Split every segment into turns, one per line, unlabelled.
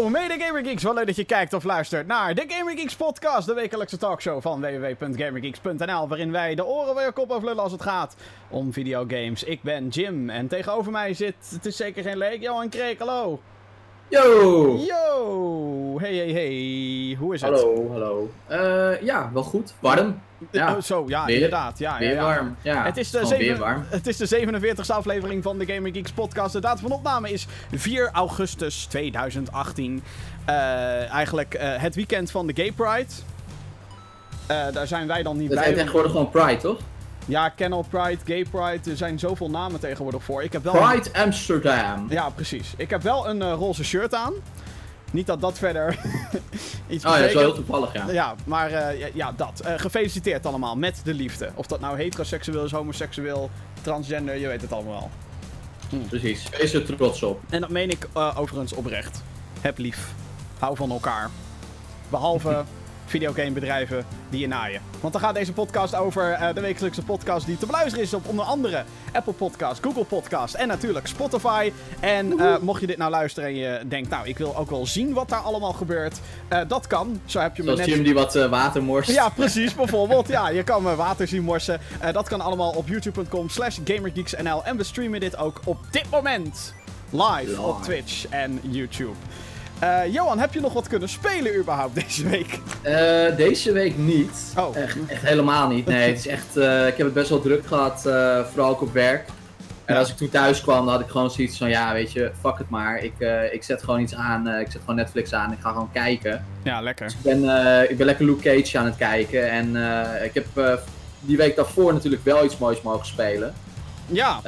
Hallo, mede Gamer Geeks. Wel leuk dat je kijkt of luistert naar de Gamer Geeks podcast, de wekelijkse talkshow van www.gamergeeks.nl, waarin wij de oren je kop overlullen als het gaat om videogames. Ik ben Jim en tegenover mij zit, het is zeker geen leek, Johan Kreek, hallo.
Yo!
Yo, hey hey hey, hoe is het?
Hallo, hallo. Eh, ja, wel goed. Warm. Ja.
Oh, zo, ja,
Weer-
inderdaad. Ja,
Weer
ja,
warm. Ja,
Het is, de
weer
zeven-
warm.
het is de 47e aflevering van de Gamer Geeks podcast. De datum van opname is 4 augustus 2018. Eh, eigenlijk eh, het weekend van de Gay Pride. Eh, daar zijn wij dan niet bij.
heet tegenwoordig gewoon Pride, toch?
Ja, Kennel Pride, Gay Pride. Er zijn zoveel namen tegenwoordig voor. Ik heb wel
Pride Amsterdam.
Ja, precies. Ik heb wel een roze shirt aan. Niet dat dat verder iets
Oh ja, dat is wel heel toevallig, ja.
Ja, maar eh, ja, ja, dat. Eh, gefeliciteerd allemaal met de liefde. Of dat nou heteroseksueel is, homoseksueel, transgender, je weet het allemaal wel.
Precies. Wees er trots op.
En dat meen ik eh, overigens oprecht. Heb lief. Hou van elkaar. Behalve videogamebedrijven die je naaien. Want dan gaat deze podcast over eh, de wekelijkse podcast die te beluisteren is op onder andere Apple Podcast, Google Podcast en natuurlijk Spotify. En eh, mocht je dit nou luisteren en je denkt, nou ik wil ook wel zien wat daar allemaal gebeurt. eh, dat kan. Zo heb je me
Zoals
net...
Jim die wat water morst.
Ja, precies, bijvoorbeeld. Ja, je kan me water zien morsen. Dat kan allemaal op youtube.com slash gamergeeksnl. En we streamen dit ook op dit moment live,
Live.
op Twitch en YouTube. Eh, Johan, heb je nog wat kunnen spelen überhaupt deze week?
Eh, deze week niet.
Oh.
Echt, echt helemaal niet. Nee, het is echt, eh, ik heb het best wel druk gehad, eh, vooral ook op werk. En
Ja.
als ik toen thuis kwam, dan had ik gewoon zoiets van, ja, weet je, fuck het maar. Ik, ik zet gewoon iets aan, ik zet gewoon Netflix aan, ik ga gewoon kijken.
Ja, lekker.
Ik ben, ik ben lekker Luke Cage aan het kijken. En ik heb die week daarvoor natuurlijk wel iets moois mogen spelen.
Ja,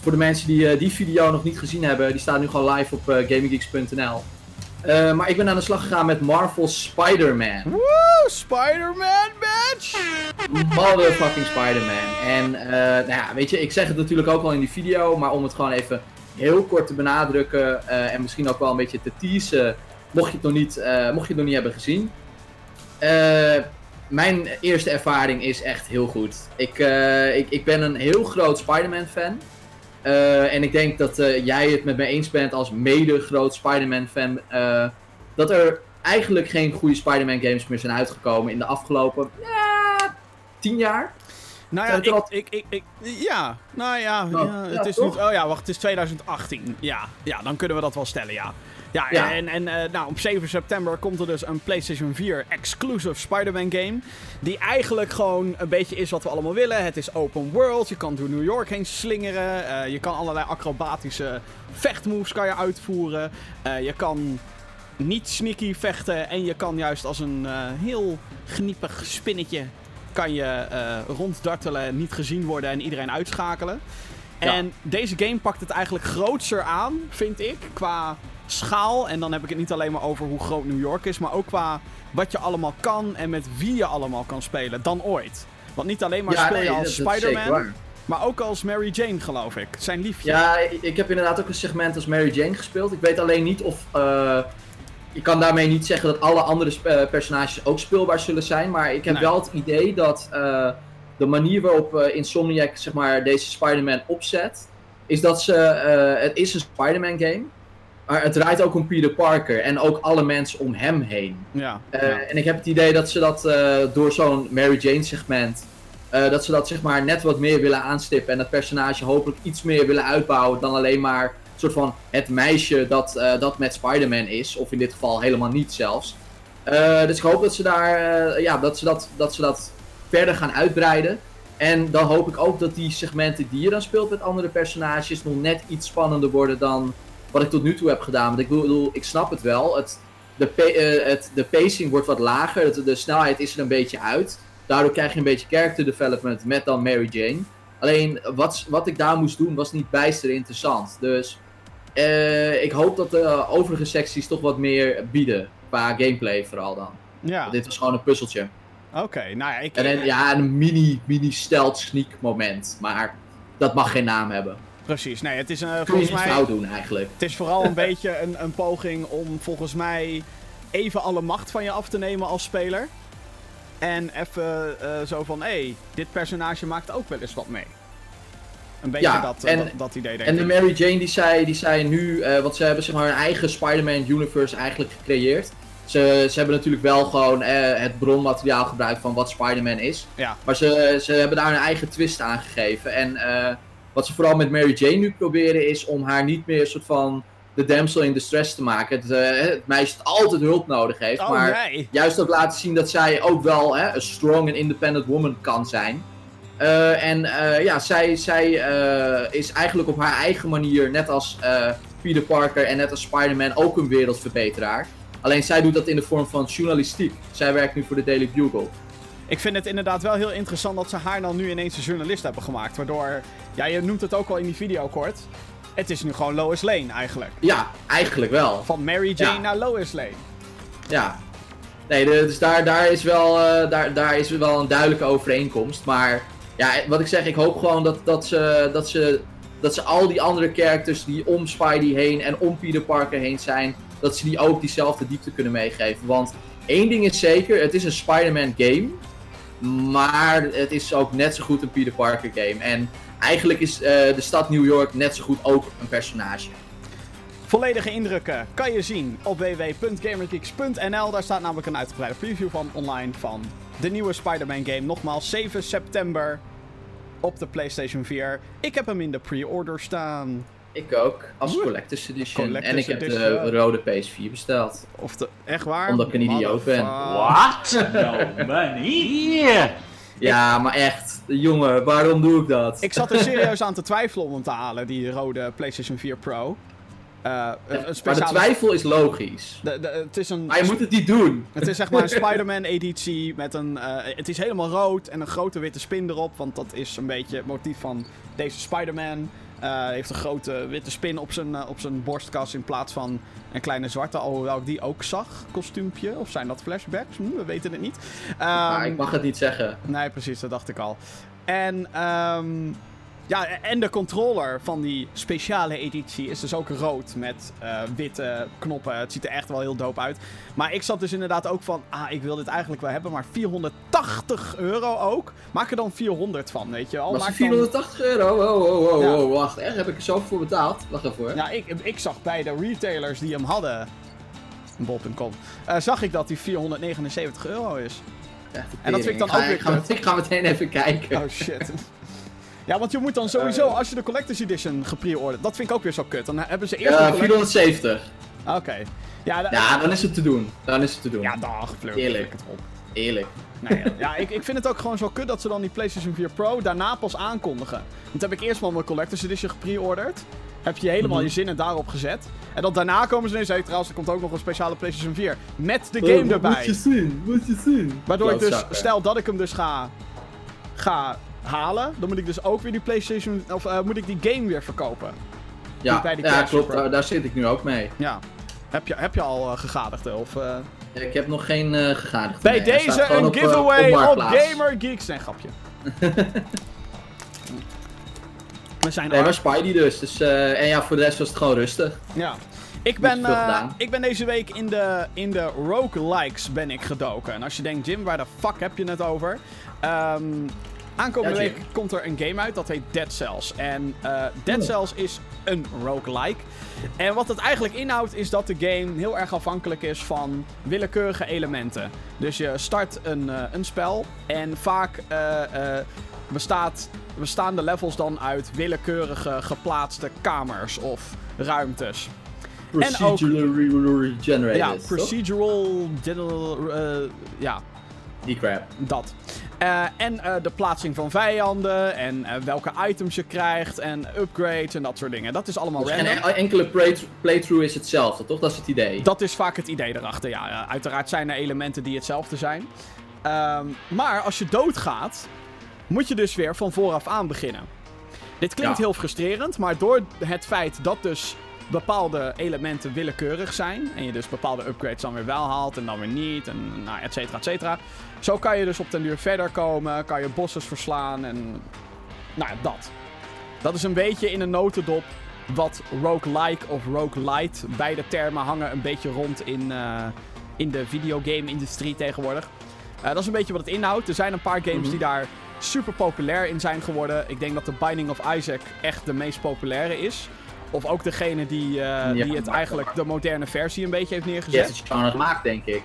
voor de mensen die die video nog niet gezien hebben, die staat nu gewoon live op uh, gaminggeeks.nl. Eh, maar ik ben aan de slag gegaan met Marvel Spider-Man.
woe, Spider-Man, bitch!
Motherfucking Spider-Man. En eh, nou ja, weet je, ik zeg het natuurlijk ook al in die video, maar om het gewoon even heel kort te benadrukken eh, en misschien ook wel een beetje te teasen, mocht je het nog niet, mocht je het nog niet hebben gezien. Mijn eerste ervaring is echt heel goed. Ik, ik, ik ben een heel groot Spider-Man fan. Eh, en ik denk dat eh, jij het met me eens bent als mede groot Spider-Man fan. eh, dat er eigenlijk geen goede Spider-Man games meer zijn uitgekomen in de afgelopen tien jaar.
Nou ja, ik, ik, ik, ja, nou ja,
Oh,
ja,
ja,
het is
toch?
niet, oh ja, wacht, het is 2018. Ja, ja, dan kunnen we dat wel stellen, ja. Ja,
Ja.
en, en eh, nou, op 7 september komt er dus een PlayStation 4 exclusive Spider-Man game. Die eigenlijk gewoon een beetje is wat we allemaal willen. Het is open world, je kan door New York heen slingeren. eh, je kan allerlei acrobatische vechtmoves kan je uitvoeren. eh, je kan niet sneaky vechten en je kan juist als een heel gniepig spinnetje kan je eh, ronddartelen, niet gezien worden en iedereen uitschakelen.
Ja.
En deze game pakt het eigenlijk grootser aan, vind ik, qua schaal. En dan heb ik het niet alleen maar over hoe groot New York is, maar ook qua wat je allemaal kan en met wie je allemaal kan spelen dan ooit. Want niet alleen maar
Ja,
speel je
nee,
als Spider-Man, maar ook als Mary Jane, geloof ik. Zijn liefje.
Ja, ik- ik heb inderdaad ook een segment als Mary Jane gespeeld. Ik weet alleen niet of. eh je kan daarmee niet zeggen dat alle andere eh, personages ook speelbaar zullen zijn. Maar ik heb
Nee.
wel het idee dat eh, de manier waarop eh, Insomniac zeg maar, deze Spider-Man opzet. Is dat ze. het is een Spider-Man game. Maar het draait ook om Peter Parker en ook alle mensen om hem heen.
Ja,
Eh,
ja.
En ik heb het idee dat ze dat eh, door zo'n Mary Jane segment. eh, dat ze dat zeg maar net wat meer willen aanstippen. En dat personage hopelijk iets meer willen uitbouwen dan alleen maar een soort van het meisje dat, dat met Spider-Man is. Of in dit geval helemaal niet zelfs. Dus ik hoop dat ze, daar, ja, dat, ze dat, dat ze dat verder gaan uitbreiden. En dan hoop ik ook dat die segmenten die je dan speelt met andere personages nog net iets spannender worden dan wat ik tot nu toe heb gedaan. Want ik bedoel, ik snap het wel. Het, de, eh, het, de pacing wordt wat lager. Het- de snelheid is er een beetje uit. Daardoor krijg je een beetje character development met dan Mary Jane. Alleen wat, wat ik daar moest doen was niet bijster interessant. Dus eh, ik hoop dat de overige secties toch wat meer bieden. Qua gameplay vooral dan.
ja.
Want Dit was gewoon een puzzeltje.
Oké, nou ja, ik...
En een, ja, een mini, mini stealth sneak moment. Maar dat mag geen naam hebben.
Precies, nee, het is eh,
Kun je
volgens mij...
fout doen eigenlijk.
Het is vooral een beetje een, een poging om volgens mij even alle macht van je af te nemen als speler. En even eh, zo van, hé, hey, dit personage maakt ook wel eens wat mee. Een beetje
Ja,
dat, eh,
en-
dat, dat idee, denk
En de
ik.
Mary Jane die zei, die zei nu, eh, want ze hebben zeg maar hun eigen Spider-Man universe eigenlijk gecreëerd. Ze, ze hebben natuurlijk wel gewoon eh, het bronmateriaal gebruikt van wat Spider-Man is.
Ja.
Maar ze, ze hebben daar hun eigen twist aan gegeven. En eh, wat ze vooral met Mary Jane nu proberen is om haar niet meer een soort van de damsel in distress te maken. Het, eh, het meisje dat altijd hulp nodig heeft.
Oh,
maar
nee.
juist ook laten zien dat zij ook wel een strong en independent woman kan zijn. Eh, en eh, ja, zij, zij is eigenlijk op haar eigen manier, net als Peter Parker en net als Spider-Man, ook een wereldverbeteraar. Alleen zij doet dat in de vorm van journalistiek. Zij werkt nu voor de Daily Bugle.
Ik vind het inderdaad wel heel interessant dat ze haar dan nu ineens een journalist hebben gemaakt. Waardoor, ja, je noemt het ook al in die video kort. Het is nu gewoon Lois Lane eigenlijk.
Ja, eigenlijk wel.
Van Mary Jane
Ja.
naar Lois Lane.
Ja. Nee, dus daar, daar, is wel, eh, daar, daar is wel een duidelijke overeenkomst. Maar ja, wat ik zeg, ik hoop gewoon dat, dat, ze, dat, ze, dat ze al die andere characters die om Spidey heen en om Peter Parker heen zijn, dat ze die ook diezelfde diepte kunnen meegeven. Want één ding is zeker, het is een Spider-Man game. Maar het is ook net zo goed een Peter Parker game. En eigenlijk is eh, de stad New York net zo goed ook een personage.
Volledige indrukken kan je zien op www.gamergeeks.nl. Daar staat namelijk een uitgebreide preview van online van de nieuwe Spider-Man game. Nogmaals, 7 september op de PlayStation 4. Ik heb hem in de pre-order staan.
Ik ook, als. Collector's Edition.
Collector's
en ik heb de rode PS4 besteld.
Of de, echt waar?
Omdat ik een idioot ben.
What? No money?
Ja, maar echt, jongen, waarom doe ik dat?
Ik zat er serieus aan te twijfelen om hem te halen, die rode PlayStation 4 Pro. Eh, een, een
maar de
speciale...
twijfel is logisch.
de- de- het is een
Maar je moet het niet doen.
Het is zeg maar een Spider-Man editie met een... eh, het is helemaal rood en een grote witte spin erop. Want dat is een beetje het motief van deze Spider-Man. Hij heeft een grote witte spin op zijn, eh, op zijn borstkas in plaats van een kleine zwarte. Alhoewel ik die ook zag, kostuumpje. Of zijn dat flashbacks? Hm, we weten het niet. Ehm,
ik mag het niet zeggen.
Nee, precies, dat dacht ik al. En, ehm, ja, en de controller van die speciale editie is dus ook rood met eh, witte knoppen. Het ziet er echt wel heel dope uit. Maar ik zat dus inderdaad ook van, ah, ik wil dit eigenlijk wel hebben, maar 480 euro ook. Maak er dan 400 van, weet je wel. Maak
het
dan-
480 euro? Wow, wow, wow,
Ja.
wow, wacht. Echt, heb ik er zoveel voor betaald? Wacht even hoor.
Ja, ik, ik zag bij de retailers die hem hadden, bol.com, eh, zag ik dat die 479 euro is.
Echt
en dat vind ik dan ook weer
ik ga, ik ga meteen even kijken.
Oh shit. Ja, want je moet dan sowieso,
Eh.
als je de Collector's Edition gepre-orderd, dat vind ik ook weer zo kut. Dan hebben ze eerst
Ja,
de collect-
470.
Oké. Ja,
Ja, dan is het te doen. Dan is het te doen.
ja, dag, pleur.
Eerlijk.
het op.
Eerlijk.
Nee, ja, ik, ik vind het ook gewoon zo kut dat ze dan die PlayStation 4 Pro daarna pas aankondigen. Want heb ik eerst maar mijn Collector's Edition gepre-orderd. Heb je helemaal
Mhm.
je zinnen daarop gezet. En dan daarna komen ze ineens, hey, trouwens, er komt ook nog een speciale PlayStation 4. Met de game
Oh,
erbij.
Moet je zien, moet je zien.
Waardoor ik dus, stel dat ik hem dus ga, ga halen, dan moet ik dus ook weer die PlayStation, of eh, moet ik die game weer verkopen.
Ja,
bij die
ja klopt. Daar, daar zit ik nu ook mee.
Ja. Heb je, heb je al eh, gegadigde? Of, eh,
Ik heb nog geen gegadigd.
Bij
Nee,
deze een
op,
giveaway op. Gamer Geeks. Nee, grapje. We zijn
Nee,
ar-
maar Spidey dus. dus en ja, voor de rest was het gewoon rustig.
Ja. Ik ben, ik ben deze week in de, in de roguelikes ben ik gedoken. En als je denkt, Jim, waar de fuck heb je het over? Ehm, aankomende
Ja,
week komt er een game uit, dat heet Dead Cells. En eh, Dead
Oh.
Cells is een roguelike. En wat het eigenlijk inhoudt is dat de game heel erg afhankelijk is van willekeurige elementen. Dus je start een, eh, een spel en vaak eh, bestaat, bestaan de levels dan uit willekeurige geplaatste kamers of ruimtes. En ook-
Procedurally generated.
Ja, procedural, ja,
Die crap.
dat. Eh, en eh, de plaatsing van vijanden en eh, welke items je krijgt en upgrades en dat soort dingen. Dat is allemaal
Dus
random.
en en- enkele play- playthrough is hetzelfde, toch? Dat is het idee.
Dat is vaak het idee erachter, ja. Uiteraard zijn er elementen die hetzelfde zijn. Ehm, maar als je doodgaat, moet je dus weer van vooraf aan beginnen. Dit klinkt
Ja.
heel frustrerend, maar door het feit dat dus bepaalde elementen willekeurig zijn, en je dus bepaalde upgrades dan weer wel haalt en dan weer niet, en nou, et cetera, et cetera. Zo kan je dus op den duur verder komen, kan je bosses verslaan en nou ja, dat. Dat is een beetje in een notendop wat roguelike of roguelite. Beide termen hangen een beetje rond in, eh, in de videogame-industrie tegenwoordig. Eh, dat is een beetje wat het inhoudt. Er zijn een paar games
Mhm.
die daar super populair in zijn geworden. Ik denk dat de Binding of Isaac echt de meest populaire is. Of ook degene die, eh, die het eigenlijk de moderne versie een beetje heeft neergezet.
hebt het gewoon gemaakt, denk ik.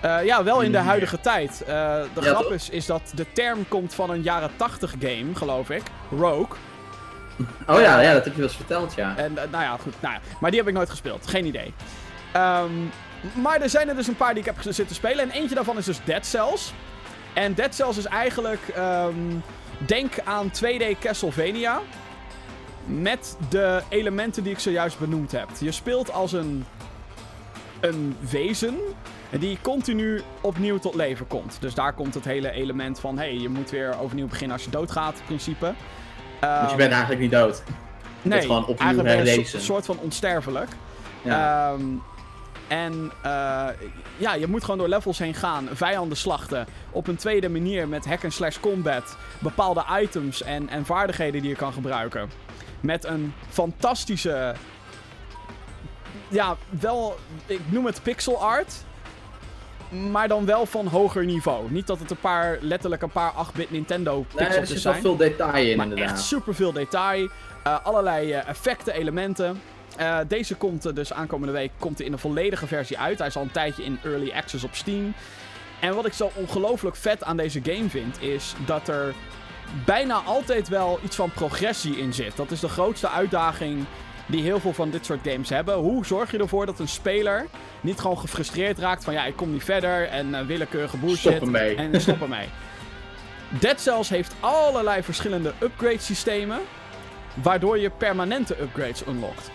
Eh, ja, wel in de
Mm.
huidige tijd. Eh, de
Ja,
grap is, is dat de term komt van een jaren 80 game, geloof ik. Rogue.
Oh ja, ja, dat heb je wel eens verteld, ja.
En nou ja, goed. Nou ja, maar die heb ik nooit gespeeld. Geen idee. Ehm, maar er zijn er dus een paar die ik heb zitten spelen. En eentje daarvan is dus Dead Cells. En Dead Cells is eigenlijk... ehm, denk aan 2D Castlevania. Met de elementen die ik zojuist benoemd heb. Je speelt als een... Een wezen... Die continu opnieuw tot leven komt. Dus daar komt het hele element van... hey, je moet weer overnieuw beginnen als je doodgaat, in principe.
Dus je
Ehm,
bent eigenlijk niet dood.
Nee,
gewoon opnieuw
eigenlijk je een so- soort van onsterfelijk.
Ja.
Ehm, en eh, ja, je moet gewoon door levels heen gaan, vijanden slachten. Op een tweede manier met hack-and-slash combat. Bepaalde items en, en vaardigheden die je kan gebruiken. Met een fantastische... Ja, wel... Ik noem het pixel art. Maar dan wel van hoger niveau. Niet dat het een paar, letterlijk een paar 8-bit Nintendo
nee,
pixels
er zit wel veel detail in,
Maar
inderdaad.
echt superveel detail. Eh, allerlei eh, effecten, elementen. Eh, deze komt er dus aankomende week komt in een volledige versie uit. Hij is al een tijdje in early access op Steam. En wat ik zo ongelooflijk vet aan deze game vind, is dat er bijna altijd wel iets van progressie in zit. Dat is de grootste uitdaging die heel veel van dit soort games hebben. Hoe zorg je ervoor dat een speler niet gewoon gefrustreerd raakt van ja, ik kom niet verder en eh, willekeurige bullshit. En stop ermee. Dead Cells heeft allerlei verschillende upgrade systemen, waardoor je permanente upgrades unlockt.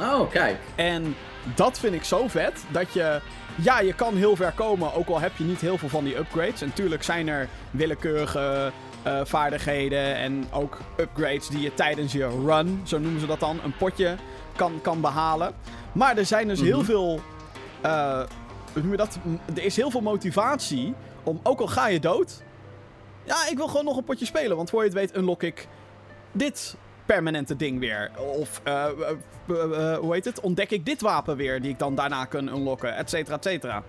Oh, kijk.
En dat vind ik zo vet, dat je... Ja, je kan heel ver komen, ook al heb je niet heel veel van die upgrades. En tuurlijk zijn er willekeurige eh, vaardigheden en ook upgrades die je tijdens je run, zo noemen ze dat dan, een potje kan, kan behalen. Maar er zijn dus heel
Mhm.
veel... hoe noem je dat? Er is heel veel motivatie om, ook al ga je dood... Ja, ik wil gewoon nog een potje spelen, want voor je het weet unlock ik dit permanente ding weer. Of, eh, eh, hoe heet het? Ontdek ik dit wapen weer, die ik dan daarna kan unlocken, et cetera, et cetera.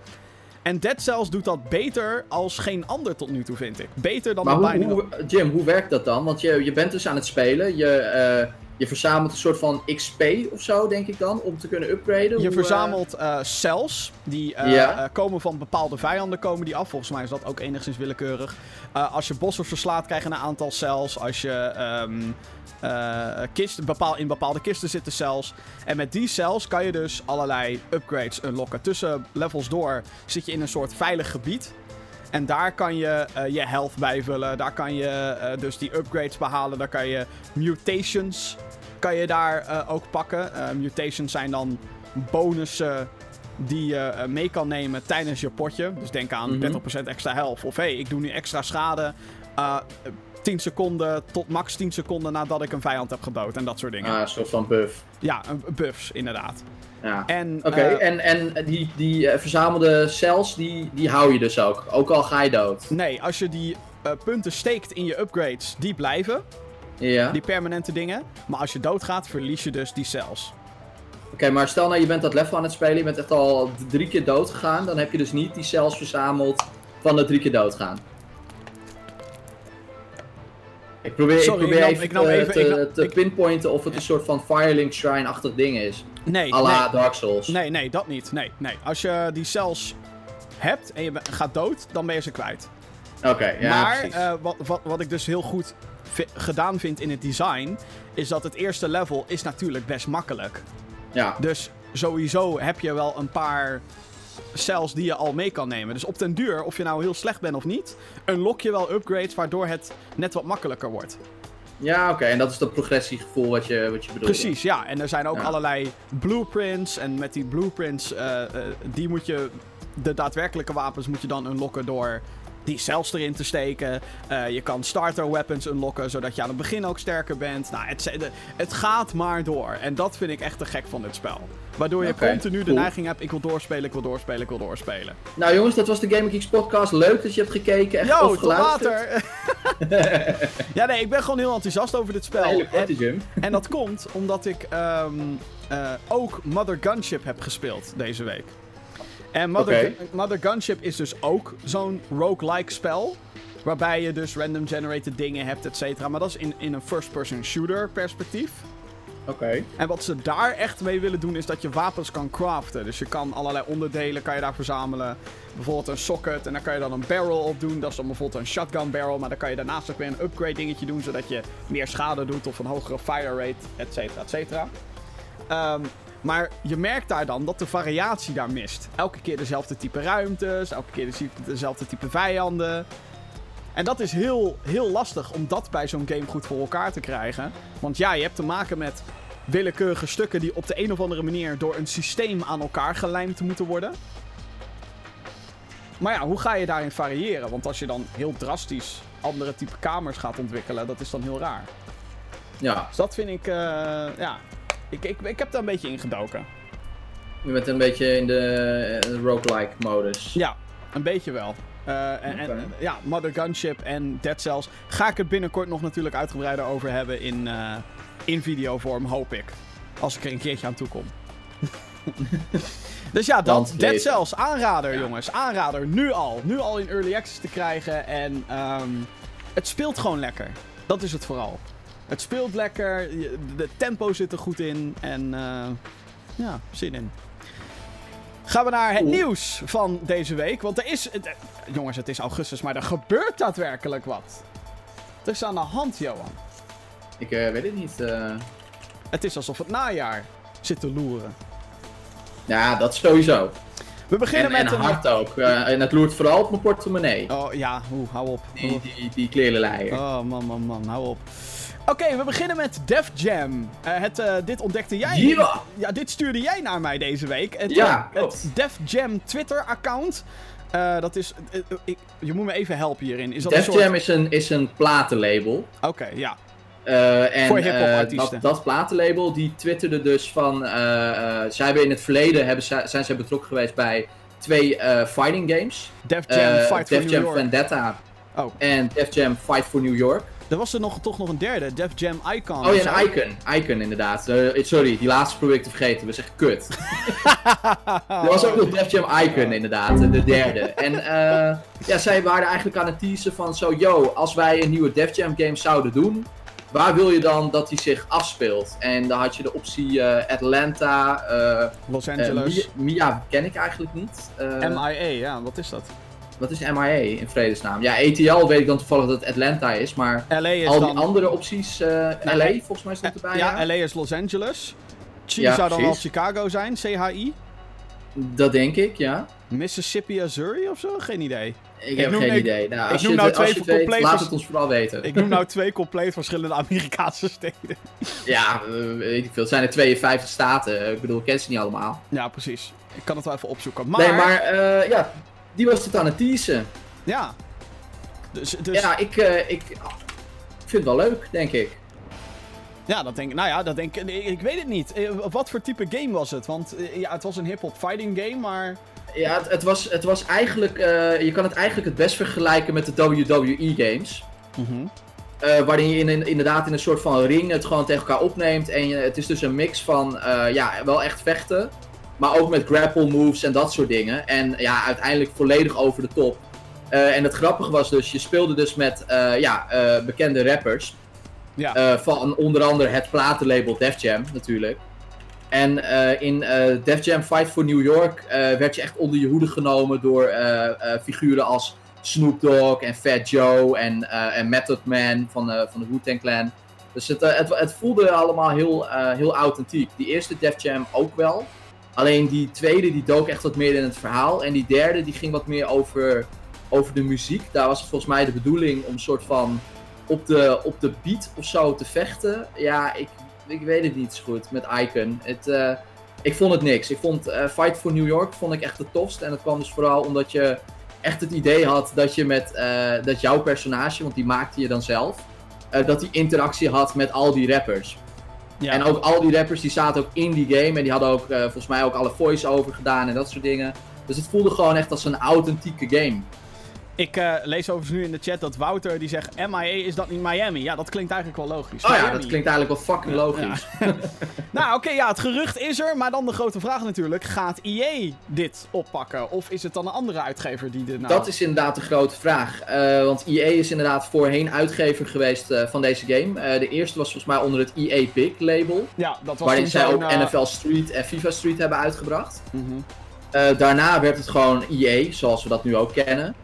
En Dead Cells doet dat beter als geen ander tot nu toe, vind ik. Beter dan
Maar
de
hoe, hoe, Jim, hoe werkt dat dan? Want je, je bent dus aan het spelen. Je, eh, je verzamelt een soort van XP of zo, denk ik dan, om te kunnen upgraden.
Je
Hoe, eh,
verzamelt eh, cells, die eh, komen van bepaalde vijanden, komen die af. Volgens mij is dat ook enigszins willekeurig. Als je bossen verslaat, krijg je een aantal cells. Als je ehm eh, kist, bepaal, in bepaalde kisten zitten cells. En met die cells kan je dus allerlei upgrades unlocken. Tussen levels door zit je in een soort veilig gebied. En daar kan je eh, je health bijvullen. Daar kan je eh, dus die upgrades behalen. Daar kan je mutations kan je daar eh, ook pakken. Mutations zijn dan bonussen die je mee kan nemen tijdens je potje. Dus denk aan
Mhm.
30% extra health. Of hey, ik doe nu extra schade. eh 10 seconden tot max 10 seconden nadat ik een vijand heb gedood. En dat soort dingen.
Ah, een soort van buff.
Ja, een- buffs inderdaad.
Ja.
En,
Oké,
eh,
en, en die, die eh, verzamelde cells, die, die hou je dus ook. Ook al ga je dood.
nee, als je die eh, punten steekt in je upgrades, die blijven.
Ja.
Die permanente dingen. Maar als je doodgaat, verlies je dus die cells.
Oké, maar stel nou je bent dat level aan het spelen, je bent echt al drie keer dood gegaan, dan heb je dus niet die cells verzameld van de drie keer doodgaan. Ik probeer,
Sorry,
ik probeer
ik nam-
even,
ik nam
te,
even-
te,
ik nam-
te
ik-
pinpointen of het een soort van Firelink Shrine-achtig ding is.
Nee,
la
nee.
Dark Souls.
Nee, nee, dat niet. Nee, nee. Als je die cells hebt en je gaat dood, dan ben je ze kwijt.
Oké, ja
maar
precies.
eh, wat, wat, wat ik dus heel goed gedaan vind in het design, is dat het eerste level is natuurlijk best makkelijk.
ja.
Dus sowieso heb je wel een paar cells die je al mee kan nemen. Dus op den duur, of je nou heel slecht bent of niet, unlock je wel upgrades waardoor het net wat makkelijker wordt.
Ja, oké, en dat is dat progressiegevoel wat je, wat je bedoelt.
Precies, ja. En er zijn ook
Ja.
allerlei blueprints. En met die blueprints, eh, eh, die moet je... De daadwerkelijke wapens moet je dan unlocken door die cells erin te steken. Eh, je kan starter weapons unlocken, zodat je aan het begin ook sterker bent. Nou, het, het gaat maar door. En dat vind ik echt te gek van dit spel. Waardoor je continu de neiging hebt, ik wil doorspelen, ik wil doorspelen, ik wil doorspelen.
Nou jongens, dat was de Gaming Geeks podcast. Leuk dat je hebt gekeken en
Yo,
geluisterd.
later! ja, nee, ik ben gewoon heel enthousiast over dit spel.
Hele
En-
korte, Jim.
En dat komt omdat ik ehm, eh, ook Mother Gunship heb gespeeld deze week. En Mother. Gu- Mother Gunship is dus ook zo'n roguelike spel. Waarbij je dus random generated dingen hebt, et cetera. Maar dat is in, in een first-person shooter perspectief.
Oké.
En wat ze daar echt mee willen doen is dat je wapens kan craften. Dus je kan allerlei onderdelen kan je daar verzamelen. Bijvoorbeeld een socket en daar kan je dan een barrel op doen. Dat is dan bijvoorbeeld een shotgun barrel. Maar dan kan je daarnaast ook weer een upgrade dingetje doen. Zodat je meer schade doet of een hogere fire rate, et cetera, et cetera. Ehm, maar je merkt daar dan dat de variatie daar mist. Elke keer dezelfde type ruimtes, elke keer dezelfde type vijanden. En dat is heel, heel lastig om dat bij zo'n game goed voor elkaar te krijgen. Want ja, je hebt te maken met willekeurige stukken die op de een of andere manier door een systeem aan elkaar gelijmd moeten worden. Maar ja, hoe ga je daarin variëren? Want als je dan heel drastisch andere type kamers gaat ontwikkelen, dat is dan heel raar.
Ja.
Dus dat vind ik, uh, ja, ik, ik, ik heb daar een beetje ingedoken.
Je bent een beetje in de uh, roguelike modus.
Ja, een beetje wel. Uh, en, okay. en, ja, Mother Gunship en Dead Cells ga ik het binnenkort nog natuurlijk uitgebreider over hebben in, uh, in videovorm, hoop ik. Als ik er een keertje aan toe kom. dus ja, dat, Dead Cells, aanrader ja. jongens, aanrader, nu al. Nu al in Early Access te krijgen en um, het speelt gewoon lekker. Dat is het vooral. Het speelt lekker, de tempo zit er goed in en uh, ja, zin in. Gaan we naar het Oeh. nieuws van deze week. Want er is. Jongens, het is augustus, maar er gebeurt daadwerkelijk wat. Er is aan de hand, Johan.
Ik uh, weet het niet. Uh...
Het is alsof het najaar zit te loeren.
Ja, dat sowieso.
We beginnen
en,
met
en
een.
hard ook. Uh, en het loert vooral op mijn portemonnee.
Oh ja, oeh, hou op.
Die, die, die klerenleier.
Oh man, man, man, hou op. Oké, okay, we beginnen met Def Jam. Uh, het, uh, dit ontdekte jij.
Ja.
ja, dit stuurde jij naar mij deze week. Het,
ja,
het Def Jam Twitter-account. Dat is. ik, je moet me even helpen hierin. Is dat
Def
een soort...
Jam is een, is een platenlabel.
Oké, okay, ja.
en
Voor
dat, dat platenlabel die twitterde dus van. zij hebben in het verleden hebben, zijn zij betrokken geweest bij twee fighting games:
Def Jam Fight
Def
for
Jam
New York.
Vendetta
oh.
en Def Jam Fight for New York.
Er was er nog, toch nog een derde, Def Jam Icon.
Oh ja, een Icon. Icon, inderdaad. Uh, sorry, die laatste probeer ik te vergeten. We zeggen kut. er was ook nog Def Jam Icon, inderdaad. De derde. En uh, ja, zij waren eigenlijk aan het teasen van zo... Yo, als wij een nieuwe Def Jam game zouden doen... Waar wil je dan dat die zich afspeelt? En dan had je de optie uh, Atlanta...
Los Angeles.
Mia, Mia ken ik eigenlijk niet.
MIA, ja. Wat is dat?
Wat is MIA in vredesnaam? Ja, ATL weet ik dan toevallig dat het Atlanta is, maar
LA is
al die
dan...
andere opties, uh, LA volgens mij stond erbij.
Ja,
ja,
LA is Los Angeles. Chi
Ja,
zou dan
precies.
Chicago zijn, CHI.
Dat denk ik, ja.
Mississippi, Missouri of zo? Geen idee.
Ik, heb geen
ik-
idee. Nou,
ik noem nou twee
weet,
compleet
laat het ons vooral weten.
Ik noem nou twee compleet verschillende Amerikaanse steden.
Ja, eh, weet ik veel. Het zijn er 52 staten. Ik bedoel, ik ken ze niet allemaal.
Ja, precies. Ik kan het wel even opzoeken. Maar,
Nee, maar eh, ja, die was het aan het teasen.
ja. Dus, dus ja.
Ja, ik, eh, ik, vind het wel leuk, denk ik.
dat denk ik. Nou ja, dat denk ik. Ik weet het niet. Eh, Wat voor type game was het? Want eh, ja, het was een hip-hop fighting game, maar.
Ja, het, het, was, het was eigenlijk... je kan het eigenlijk het best vergelijken met de WWE-games. Eh, waarin je in, inderdaad in een soort van ring het gewoon tegen elkaar opneemt. En je, het is dus een mix van, ja, wel echt vechten. Maar ook met grapple moves en dat soort dingen. En ja, uiteindelijk volledig over de top. Eh, en het grappige was dus, je speelde dus met eh, ja, eh, bekende rappers.
Ja.
Van onder andere het platenlabel Def Jam natuurlijk. En in Def Jam Fight for New York werd je echt onder je hoede genomen door figuren als Snoop Dogg en Fat Joe en, en Method Man van, van de Wu-Tang Clan. Dus het, het, het voelde allemaal heel, heel authentiek. Die eerste Def Jam ook wel. Alleen die tweede die dook echt wat meer in het verhaal. En die derde die ging wat meer over, over de muziek. Daar was het volgens mij de bedoeling om een soort van op de, op de beat of zo te vechten. Ja, ik, ik weet het niet zo goed met Icon. Het, eh, ik vond het niks. Ik vond eh, Fight for New York vond ik echt de tofst. En dat kwam dus vooral omdat je echt het idee had dat je met eh, dat jouw personage, want die maakte je dan zelf, dat die interactie had met al die rappers.
Ja.
En ook al die rappers die zaten ook in die game en die hadden ook eh, volgens mij ook alle voice-over gedaan en dat soort dingen. Dus het voelde gewoon echt als een authentieke game.
Ik uh, lees overigens nu in de chat dat Wouter die zegt MIA is dat niet Miami? Ja, dat klinkt eigenlijk wel logisch.
Oh
Miami.
ja, dat klinkt eigenlijk wel fucking logisch.
Ja. nou oké, okay, ja, het gerucht is er, maar dan de grote vraag natuurlijk, gaat EA dit oppakken? Of is het dan een andere uitgever die dit nou...
Dat is inderdaad de grote vraag. Uh, want EA is inderdaad voorheen uitgever geweest uh, van deze game. de eerste was volgens mij onder het EA Big label.
Ja, dat was
Waarin zij ook NFL Street en FIFA Street hebben uitgebracht.
Mm -hmm.
daarna werd het gewoon EA, zoals we dat nu ook kennen.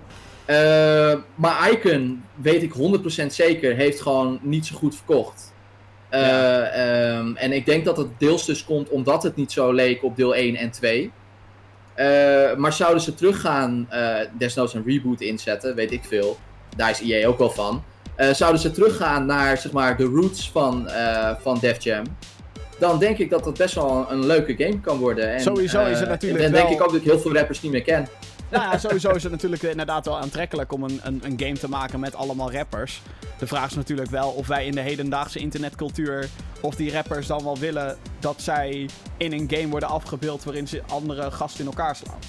Uh, maar Icon, weet ik 100% zeker, heeft gewoon niet zo goed verkocht. Uh, ja. um, en ik denk dat het deels dus komt omdat het niet zo leek op deel 1 en 2. Uh, maar zouden ze teruggaan, desnoods een reboot inzetten, weet ik veel. Daar is EA ook wel van. zouden ze teruggaan naar zeg maar, de roots van, van Def Jam. Dan denk ik dat dat best wel een, een leuke game kan worden. En,
Sowieso is het natuurlijk
En dan denk ik ook dat ik heel veel rappers niet meer ken.
Nou ja, sowieso is het natuurlijk inderdaad wel aantrekkelijk om een, een, een, game te maken met allemaal rappers. De vraag is natuurlijk wel of wij in de hedendaagse internetcultuur, of die rappers dan wel willen dat zij in een game worden afgebeeld waarin ze andere gasten in elkaar slaan.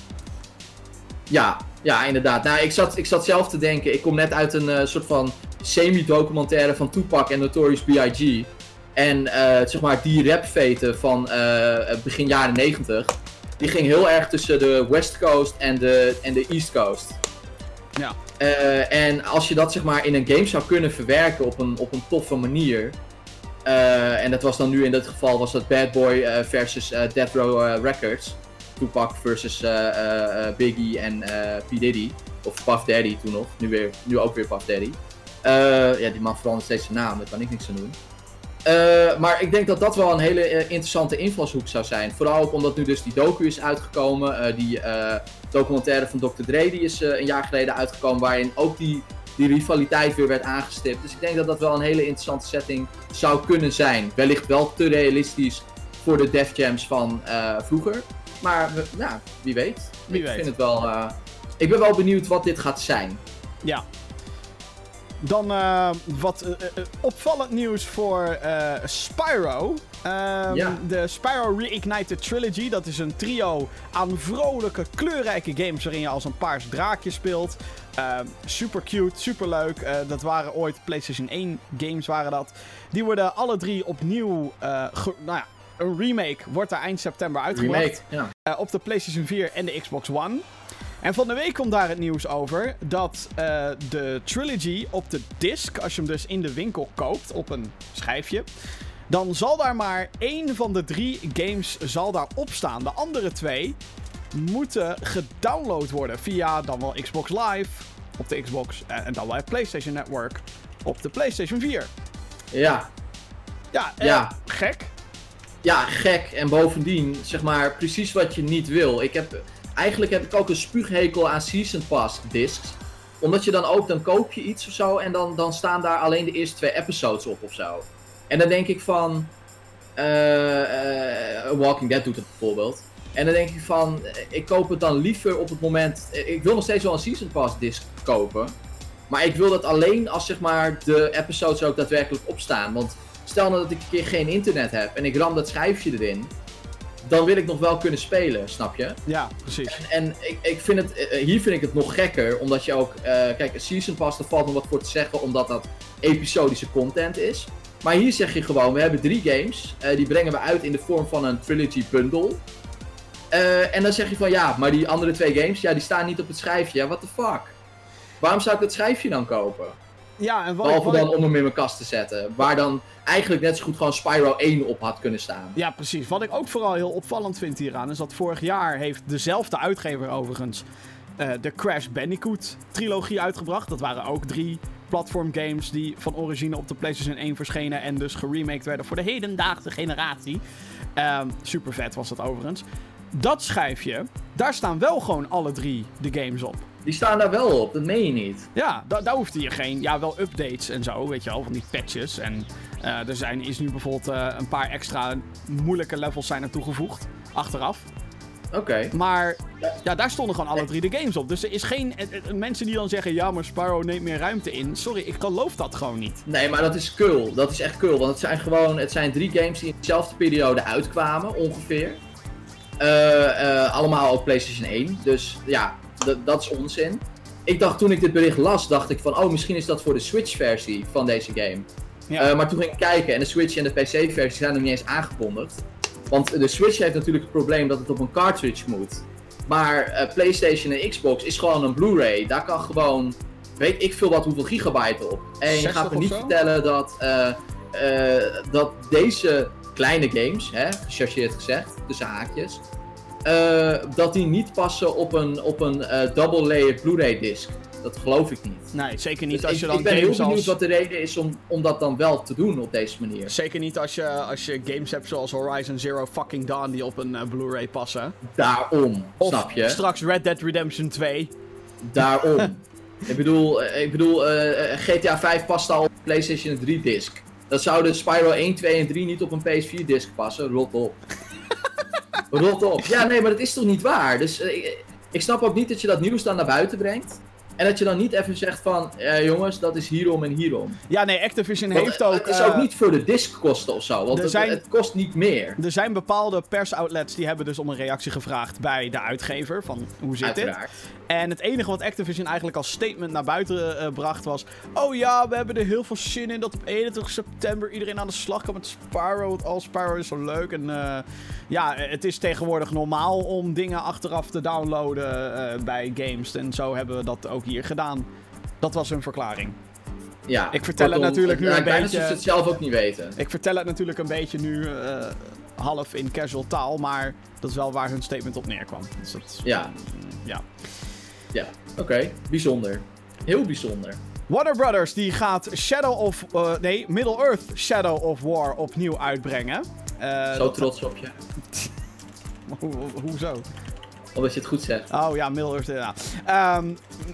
Ja, ja, inderdaad. Nou, ik zat, ik zat zelf te denken, ik kom net uit een uh, soort van semi-documentaire van Tupac en Notorious B.I.G. En uh, zeg maar die rapveten van uh, begin jaren 90 die ging heel erg tussen de West Coast en de, en de East Coast.
Ja.
Uh, en als je dat zeg maar in een game zou kunnen verwerken op een, op een toffe manier. Uh, en dat was dan nu in dit geval was dat Bad Boy uh, versus Death Row Records. Tupac versus Biggie en P. Diddy. Of Puff Daddy toen nog. Nu, weer, nu ook weer Puff Daddy. ja, die man verandert steeds zijn naam, daar kan ik niks aan doen. Uh, maar ik denk dat dat wel een hele uh, interessante invalshoek zou zijn. Vooral ook omdat nu dus die docu is uitgekomen. Uh, die documentaire van Dr. Dre die is een jaar geleden uitgekomen. Waarin ook die, die rivaliteit weer werd aangestipt. Dus ik denk dat dat wel een hele interessante setting zou kunnen zijn. Wellicht wel te realistisch voor de Def Jams van vroeger. Maar ja, wie weet.
Wie
ik
weet.
Vind het wel, ik ben wel benieuwd wat dit gaat zijn.
Ja, dan uh, wat uh, uh, opvallend nieuws voor Spyro. Um,
ja.
De Spyro Reignited Trilogy. Dat is een trio aan vrolijke, kleurrijke games waarin je als een paars draakje speelt. super cute, super leuk. dat waren ooit PlayStation 1 games waren dat. Die worden alle drie opnieuw, nou ja, een remake wordt er eind september uitgebracht.
Remake, ja.
op de PlayStation 4 en de Xbox One. En van de week komt daar het nieuws over dat uh, de trilogy op de disc, als je hem dus in de winkel koopt op een schijfje, dan zal daar maar één van de drie games zal daar op staan. De andere twee moeten gedownload worden via dan wel Xbox Live op de Xbox en dan wel het PlayStation Network op de PlayStation 4.
Ja.
Ja, uh,
ja.
gek.
Ja, gek. En bovendien, zeg maar, precies wat je niet wil. Ik heb eigenlijk heb ik ook een spuughekel aan Season Pass discs. Omdat je dan ook, dan koop je iets of zo en dan, dan staan daar alleen de eerste twee episodes op of zo. En dan denk ik van, uh, uh, Walking Dead doet het bijvoorbeeld. En dan denk ik van, ik koop het dan liever op het moment, ik wil nog steeds wel een Season Pass disc kopen. Maar ik wil dat alleen als zeg maar de episodes ook daadwerkelijk op staan. Want stel nou dat ik een keer geen internet heb en ik ram dat schijfje erin dan wil ik nog wel kunnen spelen, snap je?
Ja, precies.
En, en ik, ik vind het, uh, hier vind ik het nog gekker, omdat je ook, uh, kijk, Season Pass, daar valt nog wat voor te zeggen, omdat dat episodische content is. Maar hier zeg je gewoon, we hebben drie games, uh, die brengen we uit in de vorm van een trilogy bundle. en dan zeg je van, ja, maar die andere twee games, ja, die staan niet op het schijfje. Ja, what the fuck? Waarom zou ik dat schijfje dan kopen?
Ja, en wat,
Behalve
wat
dan
ik...
om hem in mijn kast te zetten. Waar dan eigenlijk net zo goed gewoon Spyro 1 op had kunnen staan.
Ja, precies. Wat ik ook vooral heel opvallend vind hieraan is dat vorig jaar heeft dezelfde uitgever overigens uh, de Crash Bandicoot trilogie uitgebracht. Dat waren ook drie platform games die van origine op de PlayStation 1 verschenen en dus geremaked werden voor de hedendaagse generatie. Um, super vet was dat overigens. Dat schijfje, daar staan wel gewoon alle drie de games op.
Die staan daar wel op, dat meen je niet.
Ja, da daar hoefde je geen, ja wel updates en zo, weet je wel, van die patches. En uh, er zijn, is nu bijvoorbeeld uh, een paar extra moeilijke levels zijn er toegevoegd, achteraf.
Oké. Okay.
Maar ja, daar stonden gewoon alle drie de games op. Dus er is geen, uh, mensen die dan zeggen, ja maar Spyro neemt meer ruimte in. Sorry, ik geloof dat gewoon niet.
Nee, maar dat is cool. Dat is echt cool, want het zijn gewoon, het zijn drie games die in dezelfde periode uitkwamen, ongeveer. Uh, allemaal op PlayStation 1. Dus ja, dat is onzin. ik dacht toen ik dit bericht las, dacht ik van, oh, misschien is dat voor de Switch-versie van deze game.
Ja.
Eh, maar toen ging ik kijken en de Switch en de PC-versie zijn nog niet eens aangekondigd. Want de Switch heeft natuurlijk het probleem dat het op een cartridge moet. Maar eh, PlayStation en Xbox is gewoon een Blu-ray. Daar kan gewoon, weet ik veel wat, hoeveel gigabyte op. En je
60
gaat me niet vertellen dat, eh, dat deze kleine games, hè, gechargeerd gezegd, tussen haakjes, eh, dat die niet passen op een, op een eh, double-layered Blu-ray disc. Dat geloof ik niet.
Nee, zeker niet
Dus
als
ik,
je dan
ik ben heel benieuwd
als...
wat de reden is om, om dat dan wel te doen op deze manier.
Zeker niet als je, als je games hebt zoals Horizon Zero fucking Dawn die op een eh, Blu-ray passen.
Daarom,
Of
snap je?
straks Red Dead Redemption 2.
Daarom. ik bedoel, ik bedoel GTA 5 past al op PlayStation 3 disc. Dat zouden Spyro 1, 2 en 3 niet op een PS4 disc passen. Rot op. Rot op. Ja, nee, maar dat is toch niet waar? Dus eh, ik, ik snap ook niet dat je dat nieuws dan naar buiten brengt. En dat je dan niet even zegt van, eh, jongens, dat is hierom en hierom.
Ja, nee, Activision
Want
heeft ook...
het is
eh,
ook niet voor de disckosten of zo, want het,
zijn-
het kost niet meer.
Er zijn bepaalde persoutlets die hebben dus om een reactie gevraagd bij de uitgever. Van hoe zit dit? En het enige wat Activision eigenlijk als statement naar buiten eh, bracht was... Oh ja, we hebben er heel veel zin in dat op 21 september iedereen aan de slag kan met Spyro. Want al Spyro is zo leuk. En eh, ja, het is tegenwoordig normaal om dingen achteraf te downloaden eh, bij games. En zo hebben we dat ook hier gedaan. Dat was hun verklaring.
Ja,
Ik vertel het natuurlijk nu een beetje-
ze het zelf ook niet weten.
Ik vertel het natuurlijk een beetje nu half in casual taal. Maar dat is wel waar hun statement op neerkwam. Dus dat,
Ja,
ja.
Ja. Oké, bijzonder. Heel bijzonder.
Warner Brothers die gaat Shadow of... eh, nee, Middle-earth Shadow of War opnieuw uitbrengen. Eh,
Zo
dat-
trots op je.
Hoe- hoe- hoezo?
Omdat je het goed zegt.
Oh ja, Middle-earth. Ja. Ehm,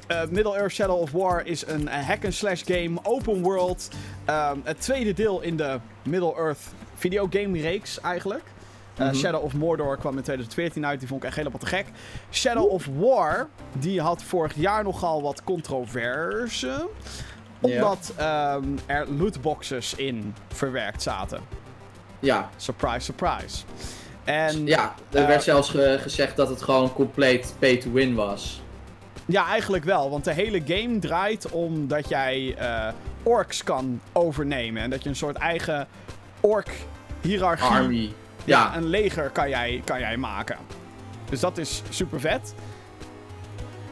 eh, Middle-earth Shadow of War is een hack-and-slash game, open world. Ehm, het tweede deel in de Middle-earth videogame reeks eigenlijk. Eh,
Mhm.
Shadow of Mordor kwam in 2014 uit, die vond ik echt helemaal te gek. Shadow of War, die had vorig jaar nogal wat controverse. Omdat ehm, er lootboxes in verwerkt zaten.
Ja,
Surprise, surprise. En
ja er
Eh,
werd zelfs ge- gezegd dat het gewoon compleet pay to win was.
Ja, eigenlijk wel. Want de hele game draait om dat jij eh, orks kan overnemen. En dat je een soort eigen ork-hierarchie... Ja, een leger kan jij, kan jij maken. Dus dat is super vet.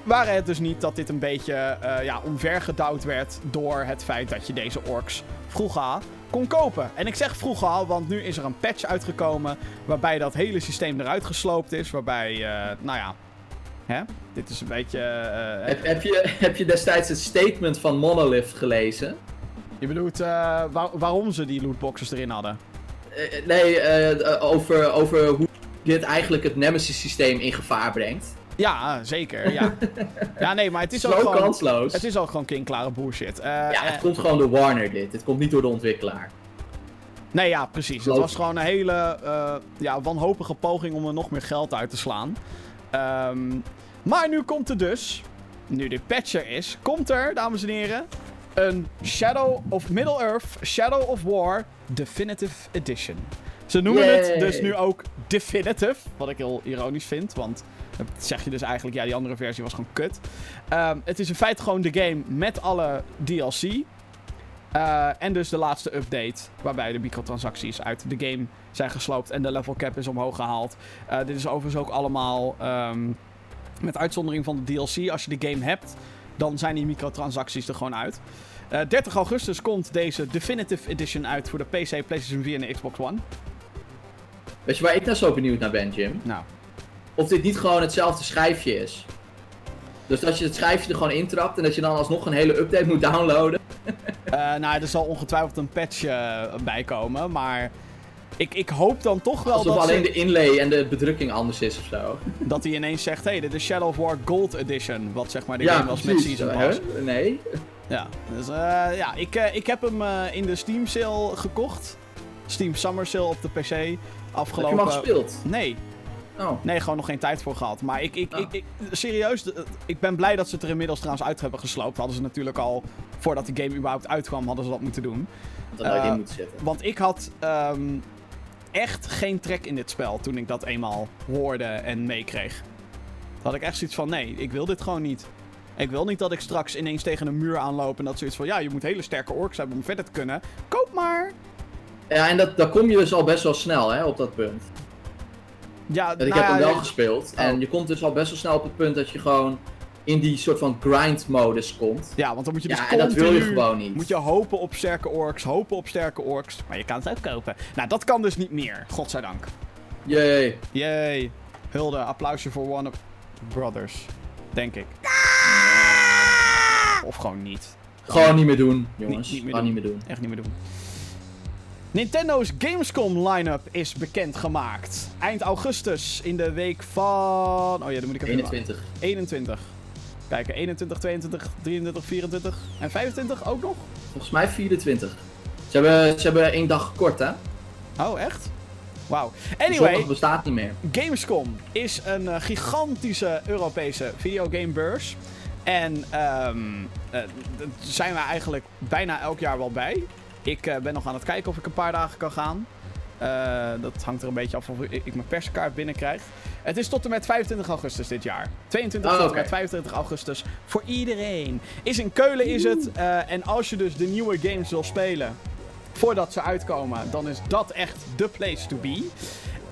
Waren het dus niet dat dit een beetje eh ja, omvergedouwd werd door het feit dat je deze orks vroeger kon kopen. En ik zeg vroeger al, want nu is er een patch uitgekomen waarbij dat hele systeem eruit gesloopt is. Waarbij, eh, nou ja, hè? dit is een beetje... eh,
heb, heb, je, heb je destijds het statement van Monolith gelezen?
je bedoelt waar- waarom ze die lootboxes erin hadden?
Eh, nee, eh, over, over hoe dit eigenlijk het Nemesis systeem in gevaar brengt.
Ja, zeker, ja. ja, nee, maar het is
Zo
ook gewoon...
kansloos.
Het is ook gewoon klinkklare bullshit. Eh,
ja, het komt gewoon door Warner dit. Het komt niet door de ontwikkelaar.
Nee, ja, precies. Het was gewoon een hele ja, wanhopige poging om er nog meer geld uit te slaan. Ehm, maar nu komt er dus, nu dit patch er is, komt er, dames en heren, een Shadow of Middle-earth Shadow of War Definitive Edition. Ze noemen het dus nu ook Definitive, wat ik heel ironisch vind, want dan zeg je dus eigenlijk, ja, die andere versie was gewoon kut. Ehm, het is in feite gewoon de game met alle DLC. Eh, en dus de laatste update, waarbij de microtransacties uit de game zijn gesloopt en de level cap is omhoog gehaald. Eh, dit is overigens ook allemaal, ehm, met uitzondering van de DLC, als je de game hebt, dan zijn die microtransacties er gewoon uit. Eh, 30 augustus komt deze Definitive Edition uit voor de PC, PlayStation 4 en de Xbox One.
Weet je waar ik nou zo benieuwd naar ben, Jim?
Nou,
Of dit niet gewoon hetzelfde schijfje is. Dus dat je het schijfje er gewoon intrapt en dat je dan alsnog een hele update moet downloaden.
eh, nou, er zal ongetwijfeld een patch eh, bij komen, maar ik, ik hoop dan toch wel
Alsof
dat
alleen
ze-
de inlay en de bedrukking anders is of zo.
dat hij ineens zegt, hé, hey, dit is Shadow of War Gold Edition, wat zeg maar de
ja,
game was met. Season? Pass.
Nee.
Ja, dus eh, ja, ik, eh, ik heb hem eh, in de Steam sale gekocht. Steam Summer Sale op de PC.
Heb je
Afgelopen...
hem al gespeeld?
Nee,
Oh.
nee, gewoon nog geen tijd voor gehad. Maar ik, ik,
Oh.
ik, ik- serieus, ik ben blij dat ze het er inmiddels trouwens uit hebben gesloopt. Hadden ze natuurlijk al, voordat de game überhaupt uitkwam, hadden ze dat moeten doen.
Dat in moeten zitten.
Want ik had ehm, echt geen trek in dit spel toen ik dat eenmaal hoorde en meekreeg. Had ik echt zoiets van, nee, ik wil dit gewoon niet. Ik wil niet dat ik straks ineens tegen een muur aanloop en dat zoiets van... Ja, je moet hele sterke orks hebben om verder te kunnen. Koop maar!
Ja, en dat, dan kom je dus al best wel snel hè, op dat punt.
Ja,
Want ik
nou
heb hem
ja,
wel gespeeld.
Oh.
En je komt dus al best wel snel op het punt dat je gewoon in die soort van grind-modus komt.
Ja, want dan moet je dus
Ja, en dat wil je gewoon niet.
Moet je hopen op sterke orks, hopen op sterke orks. Maar je kan het ook kopen. Nou, dat kan dus niet meer. Godzijdank.
Jee.
Yay. Hulde, applausje voor One of Brothers. Denk ik. Of gewoon niet.
Gewoon niet meer doen, jongens.
Niet- niet meer doen.
niet meer doen.
Echt niet meer doen. Nintendo's Gamescom line-up is bekendgemaakt. Eind augustus in de week van... Oh ja, dan moet ik even...
21.
21. Kijken, 21, 22, 23, 24 en 25 ook nog?
Volgens mij 24. Ze hebben, ze hebben één dag gekort, hè?
Oh, echt? Wauw.
Anyway.
Anyway,
bestaat niet meer.
Gamescom is een eh, gigantische Europese videogamebeurs. En ehm eh, daar zijn we eigenlijk bijna elk jaar wel bij. Ik eh, ben nog aan het kijken of ik een paar dagen kan gaan. Eh, dat hangt er een beetje af of ik mijn perskaart binnenkrijg. Het is tot en met 25 augustus dit jaar. 22
Oh,
tot en
oké.
met 25 augustus voor iedereen. Is in Keulen is het. en als je dus de nieuwe games wil spelen voordat ze uitkomen, dan is dat echt de place to be.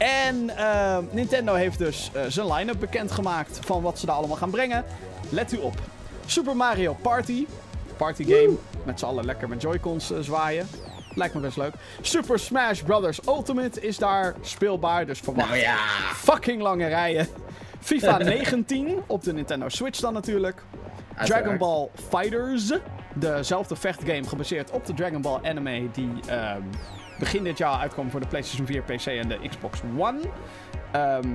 En eh, Nintendo heeft dus eh, zijn line-up bekendgemaakt van wat ze daar allemaal gaan brengen. Let u op. Super Mario Party. Party game. Met z'n allen lekker met Joy-Cons eh, zwaaien. Lijkt me best leuk. Super Smash Bros. Ultimate is daar speelbaar. Dus verwacht
Nou ja.
fucking lange rijen. FIFA 19 op de Nintendo Switch dan natuurlijk. Dragon. Ball Fighters. Dezelfde vechtgame gebaseerd op de Dragon Ball anime die ehm, begin dit jaar uitkwam voor de PlayStation 4, PC en de Xbox One. Ehm,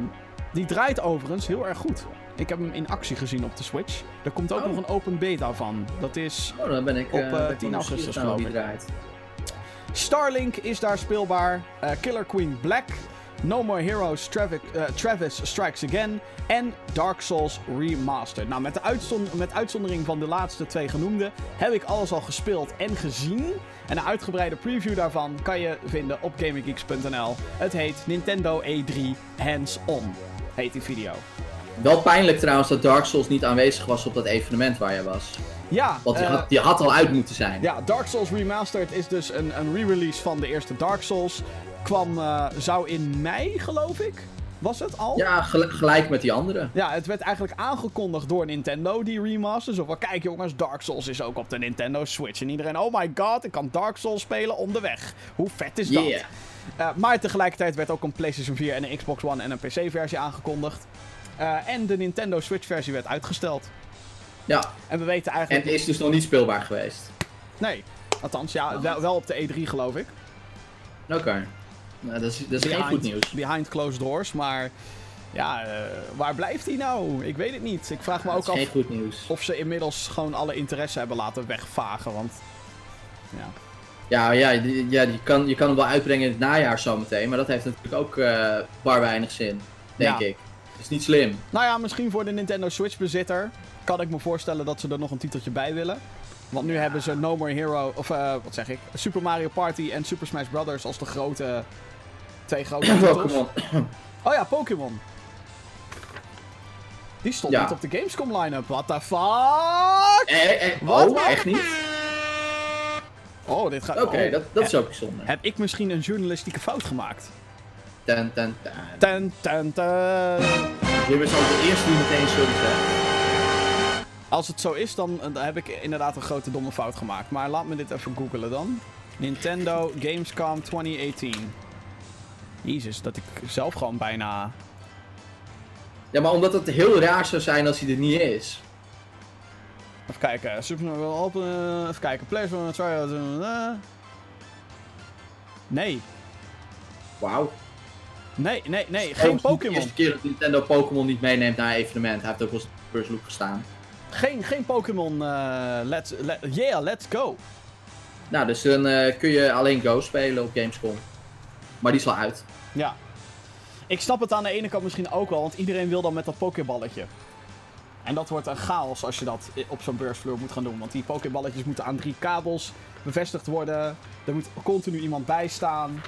die draait overigens heel erg goed. Ik heb hem in actie gezien op de Switch. Er komt ook
Oh.
nog een open beta van. Dat is
Oh, dan ben ik
Op,
eh,
eh,
ben ik wel
10 augustus,
nieuwsgierig naar hoe
geloof ik. Starlink is daar speelbaar. Eh, Killer Queen Black. No More Heroes Travis, eh, Travis Strikes Again. En Dark Souls Remastered. Nou, met, de met uitzondering van de laatste twee genoemde heb ik alles al gespeeld en gezien. En een uitgebreide preview daarvan kan je vinden op GamingGeeks.nl. Het heet Nintendo E3 Hands On. Heet die video.
Wel pijnlijk trouwens dat Dark Souls niet aanwezig was op dat evenement waar je was.
Ja,
Want die,
eh,
had, die had al uit moeten zijn.
Ja, Dark Souls Remastered is dus een, een re-release van de eerste Dark Souls. Kwam, eh, zou in mei, geloof ik. Was het al?
Ja, gel- gelijk met die andere.
Ja, het werd eigenlijk aangekondigd door Nintendo, die remaster. Zo van, kijk jongens, Dark Souls is ook op de Nintendo Switch. En iedereen, oh my god, ik kan Dark Souls spelen onderweg. Hoe vet is dat?
Yeah.
Eh, maar tegelijkertijd werd ook een PlayStation 4 en een Xbox One en een PC-versie aangekondigd. Eh, en de Nintendo Switch-versie werd uitgesteld.
Ja,
En we weten
en
eigenlijk...
het is dus nog niet speelbaar geweest.
Nee, althans, ja, wel, wel op de E3 geloof ik.
Oké. Nou, dat is, dat is geen goed nieuws.
Behind closed doors, maar ja, eh, waar blijft hij nou? Ik weet het niet. Ik vraag me
Dat
ook af of ze inmiddels gewoon alle interesse hebben laten wegvagen, want... Ja.
Ja, ja, ja die kan, je kan hem wel uitbrengen in het najaar zometeen, maar dat heeft natuurlijk ook eh bar weinig zin, denk
Ja.
ik. Het is niet slim.
Nou ja, misschien voor de Nintendo Switch bezitter kan ik me voorstellen dat ze er nog een titeltje bij willen. Want nu hebben ze No More Hero, of eh, wat zeg ik, Super Mario Party en Super Smash Brothers als de grote, grote titels.
Pokémon.
Oh ja, Pokémon. Die stond
Ja.
niet op de Gamescom line-up. What the fuck?
Eh, eh,
Wat,
oh, echt niet?
Oh, dit gaat...
Oké,
oh.
dat, dat is ook bijzonder.
Heb ik misschien een journalistieke fout gemaakt?
Ten, ten, ten.
Ten, ten, ten.
Je bent ook de eerste die meteen sorry zegt.
Als het zo is, dan, dan heb ik inderdaad een grote domme fout gemaakt. Maar laat me dit even googelen dan. Nintendo Gamescom 2018. Jezus, dat ik zelf gewoon bijna...
Ja, maar omdat het heel raar zou zijn als hij er niet is.
Even kijken. Super Mario Open... eh, Even kijken. PlayStation Trial... eh. Nee.
Wauw.
Nee, nee, nee. Geen
het is De
Pokémon.
eerste keer dat Nintendo Pokémon niet meeneemt naar een evenement. Hij heeft ook wel eens op de First Look gestaan.
Geen, geen Pokémon. eh, let's, let, yeah, let's go.
Nou, dus dan kun je alleen Go spelen op Gamescom. Maar die is al uit.
Ja. Ik snap het aan de ene kant misschien ook wel, want iedereen wil dan met dat pokeballetje. En dat wordt een chaos als je dat op zo'n beursvloer moet gaan doen. Want die pokeballetjes moeten aan drie kabels bevestigd worden. Er moet continu iemand bij staan.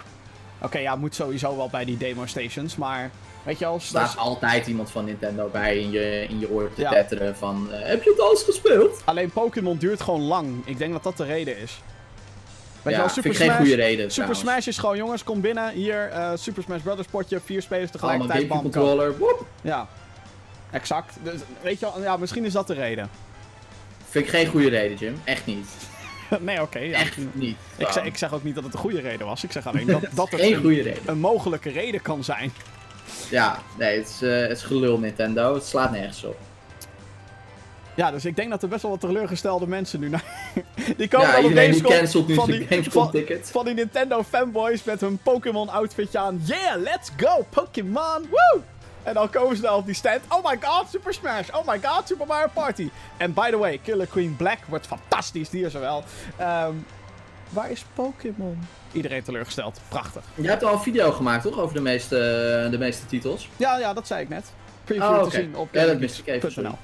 Oké, ja, moet sowieso wel bij die demo stations, maar Weet je wel?
Er staat altijd iemand van Nintendo bij in je, in je oor te
Ja.
tetteren van... eh, heb je het alles gespeeld?
Alleen Pokémon duurt gewoon lang. Ik denk dat dat de reden is. Weet
ja,
wel,
vind ik geen goede reden
Super
trouwens.
Smash is gewoon, jongens, kom binnen. Hier, eh, Super Smash Brothers potje, vier spelers
Allemaal
tegelijkertijd. Go.
controller. Woep.
Ja, exact. Dus, weet je wel, ja, misschien is dat de reden.
Vind ik geen goede reden, Jim. Echt niet.
nee, oké. ja.
Echt niet.
Ik, zeg, ik zeg ook niet dat het een goede reden was. Ik zeg alleen dat, dat het
Geen
een,
goede reden.
een mogelijke reden kan zijn.
Ja, nee, het is, eh, het is gelul Nintendo. Het slaat nergens op.
Ja, dus ik denk dat er best wel wat teleurgestelde mensen nu naar... die komen
Ja,
dan op Gamescom
nu
van die-
Gamescom
van- die Nintendo fanboys met hun Pokémon outfitje aan. Yeah, let's go, Pokémon, woo! En dan komen ze daar op die stand. Oh my god, Super Smash. Oh my god, Super Mario Party. En by the way, Killer Queen Black wordt fantastisch, die is er wel. Ehm, waar is Pokémon? Iedereen teleurgesteld. Prachtig.
Je hebt al een video gemaakt, toch? Over de meeste, de meeste titels.
Ja, ja, dat zei ik net. Preview
Oh,
te zien op
Ja, dat wist ik even.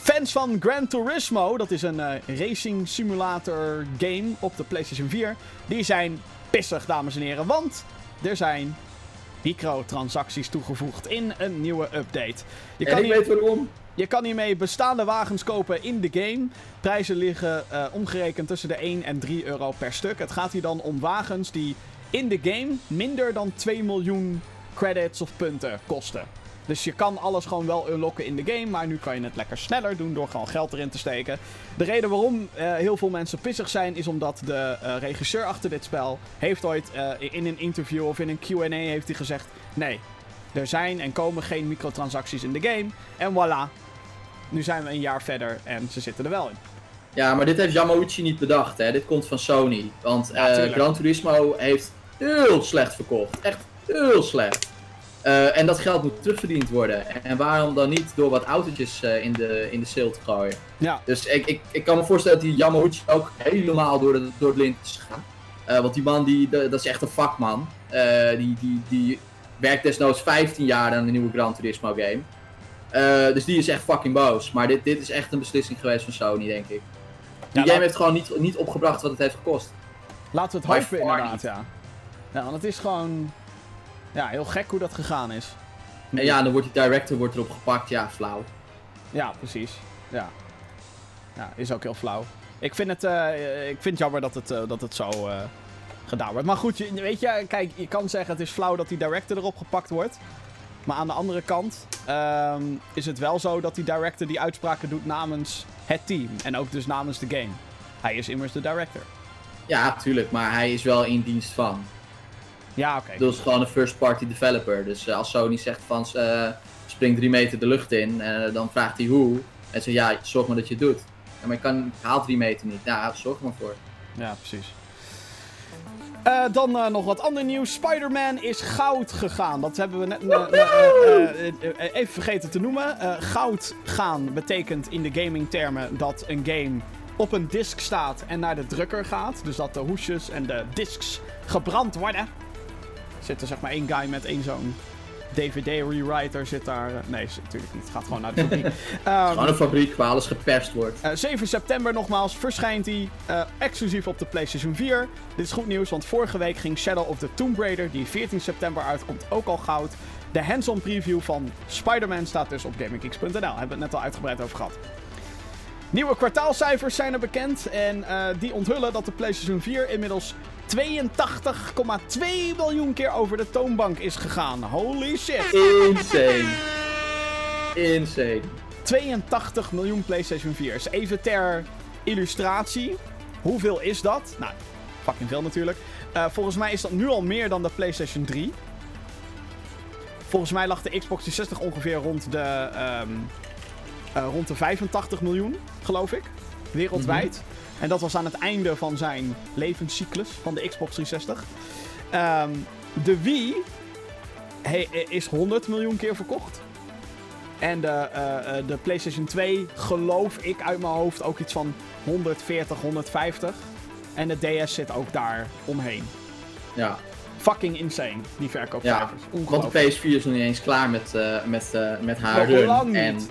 Fans van Gran Turismo, dat is een eh, racing simulator game op de PlayStation 4, die zijn pissig, dames en heren, want er zijn microtransacties toegevoegd in een nieuwe update. Je
en
kan,
ik
hier,
weet waarom.
je kan hiermee bestaande wagens kopen in de game. Prijzen liggen eh, omgerekend tussen de 1 en 3 euro per stuk. Het gaat hier dan om wagens die in de game minder dan 2 miljoen credits of punten kosten. Dus je kan alles gewoon wel unlocken in de game, maar nu kan je het lekker sneller doen door gewoon geld erin te steken. De reden waarom eh, heel veel mensen pissig zijn, is omdat de eh, regisseur achter dit spel heeft ooit eh, in een interview of in een Q&A heeft hij gezegd, nee, er zijn en komen geen microtransacties in de game. En voilà, nu zijn we een jaar verder en ze zitten er wel in.
Ja, maar dit heeft Yamauchi niet bedacht, hè. Dit komt van Sony. Want
Ja.
Gran Turismo heeft heel slecht verkocht. Echt heel slecht. Eh, en dat geld moet terugverdiend worden. En waarom dan niet door wat autootjes eh, in, de, in de sale te gooien?
Ja,
Dus ik, ik, ik kan me voorstellen dat die Yamauchi ook helemaal door, de, door het lint is gegaan. Eh, want die man, die, de- dat is echt een vakman. Die, die, die werkt desnoods 15 jaar aan de nieuwe Gran Turismo game. Dus die is echt fucking boos. Maar dit, dit is echt een beslissing geweest van Sony, denk ik. Die
Ja,
game heeft gewoon niet, niet opgebracht wat het heeft gekost.
laten we het hopen inderdaad,
niet.
ja. Ja, want het is gewoon ja, heel gek hoe dat gegaan is.
En ja, dan wordt die director wordt erop gepakt. Ja, flauw.
Ja, precies. Ja. Ja, is ook heel flauw. Ik vind het, eh, ik vind het jammer dat het, eh, dat het zo eh, gedaan wordt. Maar goed, je, weet je, kijk, je kan zeggen het is flauw dat die director erop gepakt wordt. Maar aan de andere kant ehm, is het wel zo dat die director die uitspraken doet namens het team. En ook dus namens de game. Hij is immers de director.
Ja, tuurlijk. Maar hij is wel in dienst van.
Ja, oké.
Dat is gewoon een first party developer. Dus eh, als Sony zegt van eh, spring drie meter de lucht in, eh, dan vraagt hij hoe. En zegt ja, zorg maar dat je het doet. Ja, maar ik, kan, ik haal drie meter niet. Ja, zorg er maar voor.
Ja, precies. Dan nog wat ander nieuws. Spider-Man is goud gegaan. Dat hebben we net even vergeten te noemen. Goud gaan betekent in de gaming termen dat een game op een disk staat en naar de drukker gaat. Dus dat de hoesjes en de discs gebrand worden. Zit er zeg maar één guy met één zo'n DVD-rewriter zit daar. eh, nee, natuurlijk niet. Het gaat gewoon naar de fabriek. Ehm,
Gewoon een fabriek waar alles geperst wordt.
eh, 7 september nogmaals verschijnt hij eh, exclusief op de PlayStation 4. Dit is goed nieuws, want vorige week ging Shadow of the Tomb Raider, die 14 september uitkomt, ook al goud. De hands-on preview van Spider-Man staat dus op GamingGeeks.nl. Hebben we het net al uitgebreid over gehad. Nieuwe kwartaalcijfers zijn er bekend en eh, die onthullen dat de PlayStation 4 inmiddels 82,2 miljoen keer over de toonbank is gegaan. Holy shit!
Insane. Insane.
82 miljoen PlayStation 4's. Even ter illustratie. Hoeveel is dat? Nou, fucking veel natuurlijk. Eh, volgens mij is dat nu al meer dan de PlayStation 3. Volgens mij lag de Xbox 360 ongeveer rond de, ehm, eh, rond de 85 miljoen, geloof ik. Wereldwijd. En dat was aan het einde van zijn levenscyclus van de Xbox 360. Ehm, de Wii he- is 100 miljoen keer verkocht. En de, eh, eh, de PlayStation 2, geloof ik uit mijn hoofd, ook iets van 140, 150. En de DS zit ook daar omheen.
Ja.
Fucking insane, die verkoopcijfers.
Want
Ongelooflijk.
de PS4 is nog niet eens klaar met, eh, met, eh, met haar
Nog lang
En
niet.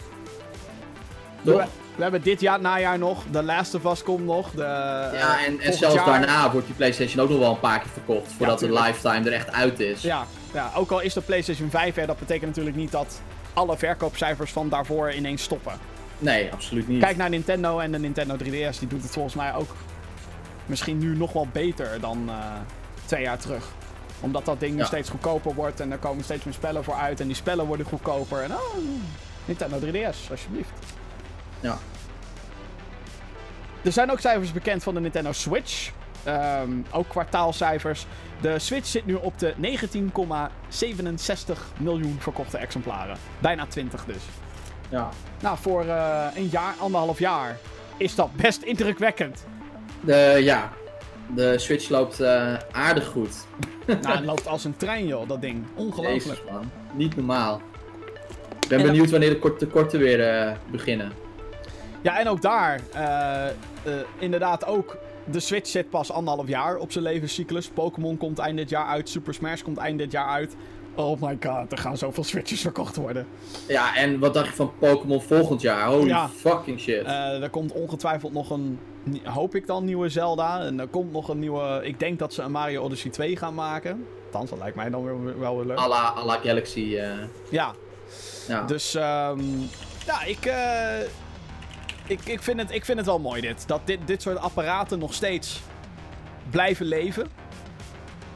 We hebben dit jaar, najaar nog. The Last of Us komt nog. De,
Ja, en, en
volgend
zelfs
jaar-
daarna wordt die PlayStation ook nog wel een paar keer verkocht. Voordat de lifetime er echt uit is.
Ja, ja, ook al is de PlayStation 5 er, dat betekent natuurlijk niet dat alle verkoopcijfers van daarvoor ineens stoppen.
Nee, absoluut niet.
Kijk naar Nintendo en de Nintendo 3DS, die doet het volgens mij ook misschien nu nog wel beter dan eh, twee jaar terug. Omdat dat ding nu
Ja.
steeds goedkoper wordt en er komen steeds meer spellen voor uit en die spellen worden goedkoper. En oh, Nintendo 3DS, alsjeblieft.
Ja.
Er zijn ook cijfers bekend van de Nintendo Switch. Ehm, ook kwartaalcijfers. De Switch zit nu op de 19,67 miljoen verkochte exemplaren. Bijna 20 dus.
Ja.
Nou, voor eh, een jaar, anderhalf jaar is dat best indrukwekkend.
De, ja. De Switch loopt eh, aardig goed.
nou, het loopt als een trein, joh, dat ding. Ongelooflijk.
Jezus man. Niet normaal. Ik ben
En-
benieuwd wanneer de kort- tekorten weer eh, beginnen.
Ja, en ook daar, eh, eh, inderdaad ook. De Switch zit pas anderhalf jaar op zijn levenscyclus. Pokémon komt eind dit jaar uit. Super Smash komt eind dit jaar uit. Oh my god, er gaan zoveel Switches verkocht worden.
Ja, en wat dacht je van Pokémon volgend jaar? Holy
Ja.
fucking shit.
Eh, er komt ongetwijfeld nog een, hoop ik dan, nieuwe Zelda. En er komt nog een nieuwe, ik denk dat ze een Mario Odyssey 2 gaan maken. Althans, dat lijkt mij dan weer, wel weer leuk.
à, la, à la Galaxy.
Ja,
ja.
Dus ehm ja, ik, ik, ik, vind het, ik vind het wel mooi dit. Dat dit, dit soort apparaten nog steeds blijven leven.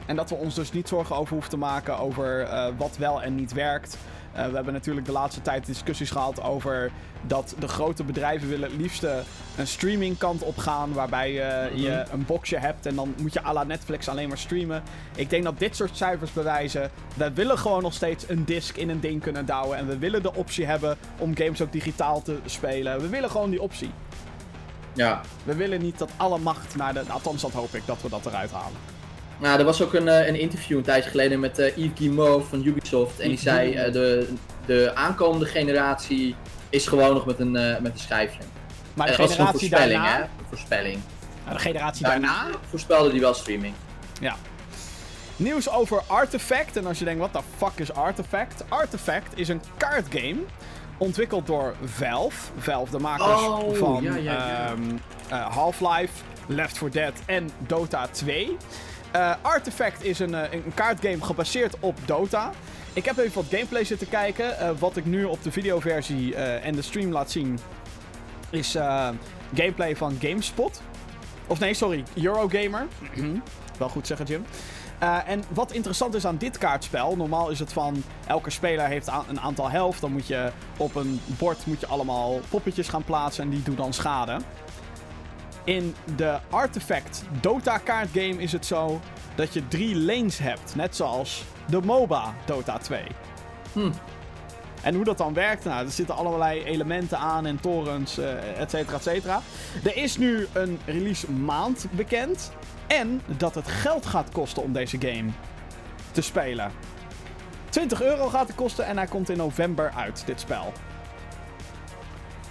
En dat we ons dus niet zorgen over hoeven te maken over eh, wat wel en niet werkt. Eh, we hebben natuurlijk de laatste tijd discussies gehad over dat de grote bedrijven willen het liefste een streamingkant op gaan. Waarbij eh, je een boxje hebt en dan moet je à la Netflix alleen maar streamen. Ik denk dat dit soort cijfers bewijzen. We willen gewoon nog steeds een disc in een ding kunnen douwen. En we willen de optie hebben om games ook digitaal te spelen. We willen gewoon die optie.
ja.
We willen niet dat alle macht naar de. Althans, dat hoop ik dat we dat eruit halen.
Nou, er was ook een, eh, een interview een tijdje geleden met eh Yves Guillemot van Ubisoft. En die zei, eh, de, de aankomende generatie is gewoon nog met een, met een schijfje.
Maar de
als een
generatie
voorspelling,
daarna.
hè? Een voorspelling.
Nou, de generatie daarna.
voorspelde die wel streaming.
Ja. Nieuws over Artifact. En als je denkt, wat de fuck is Artifact? Artifact is een kaartgame. Ontwikkeld door Valve. Valve, de makers
Oh,
van
ja, ja, ja.
ehm, eh, Half-Life, Left 4 Dead en Dota 2. Eh, Artifact is een, eh, een kaartgame gebaseerd op Dota. Ik heb even wat gameplay zitten kijken. Eh, wat ik nu op de videoversie en de stream laat zien, is gameplay van GameSpot. Of nee, sorry, Eurogamer. Wel goed zeggen, Jim. En wat interessant is aan dit kaartspel, normaal is het van elke speler heeft een aantal helft. Dan moet je op een bord moet je allemaal poppetjes gaan plaatsen en die doen dan schade. In de Artifact Dota kaartgame is het zo dat je drie lanes hebt, net zoals de MOBA Dota 2.
Hm.
En hoe dat dan werkt, nou, er zitten allerlei elementen aan en torens, eh et cetera, et cetera. Er is nu een release maand bekend. En dat het geld gaat kosten om deze game te spelen. 20 euro gaat het kosten en hij komt in november uit, dit spel.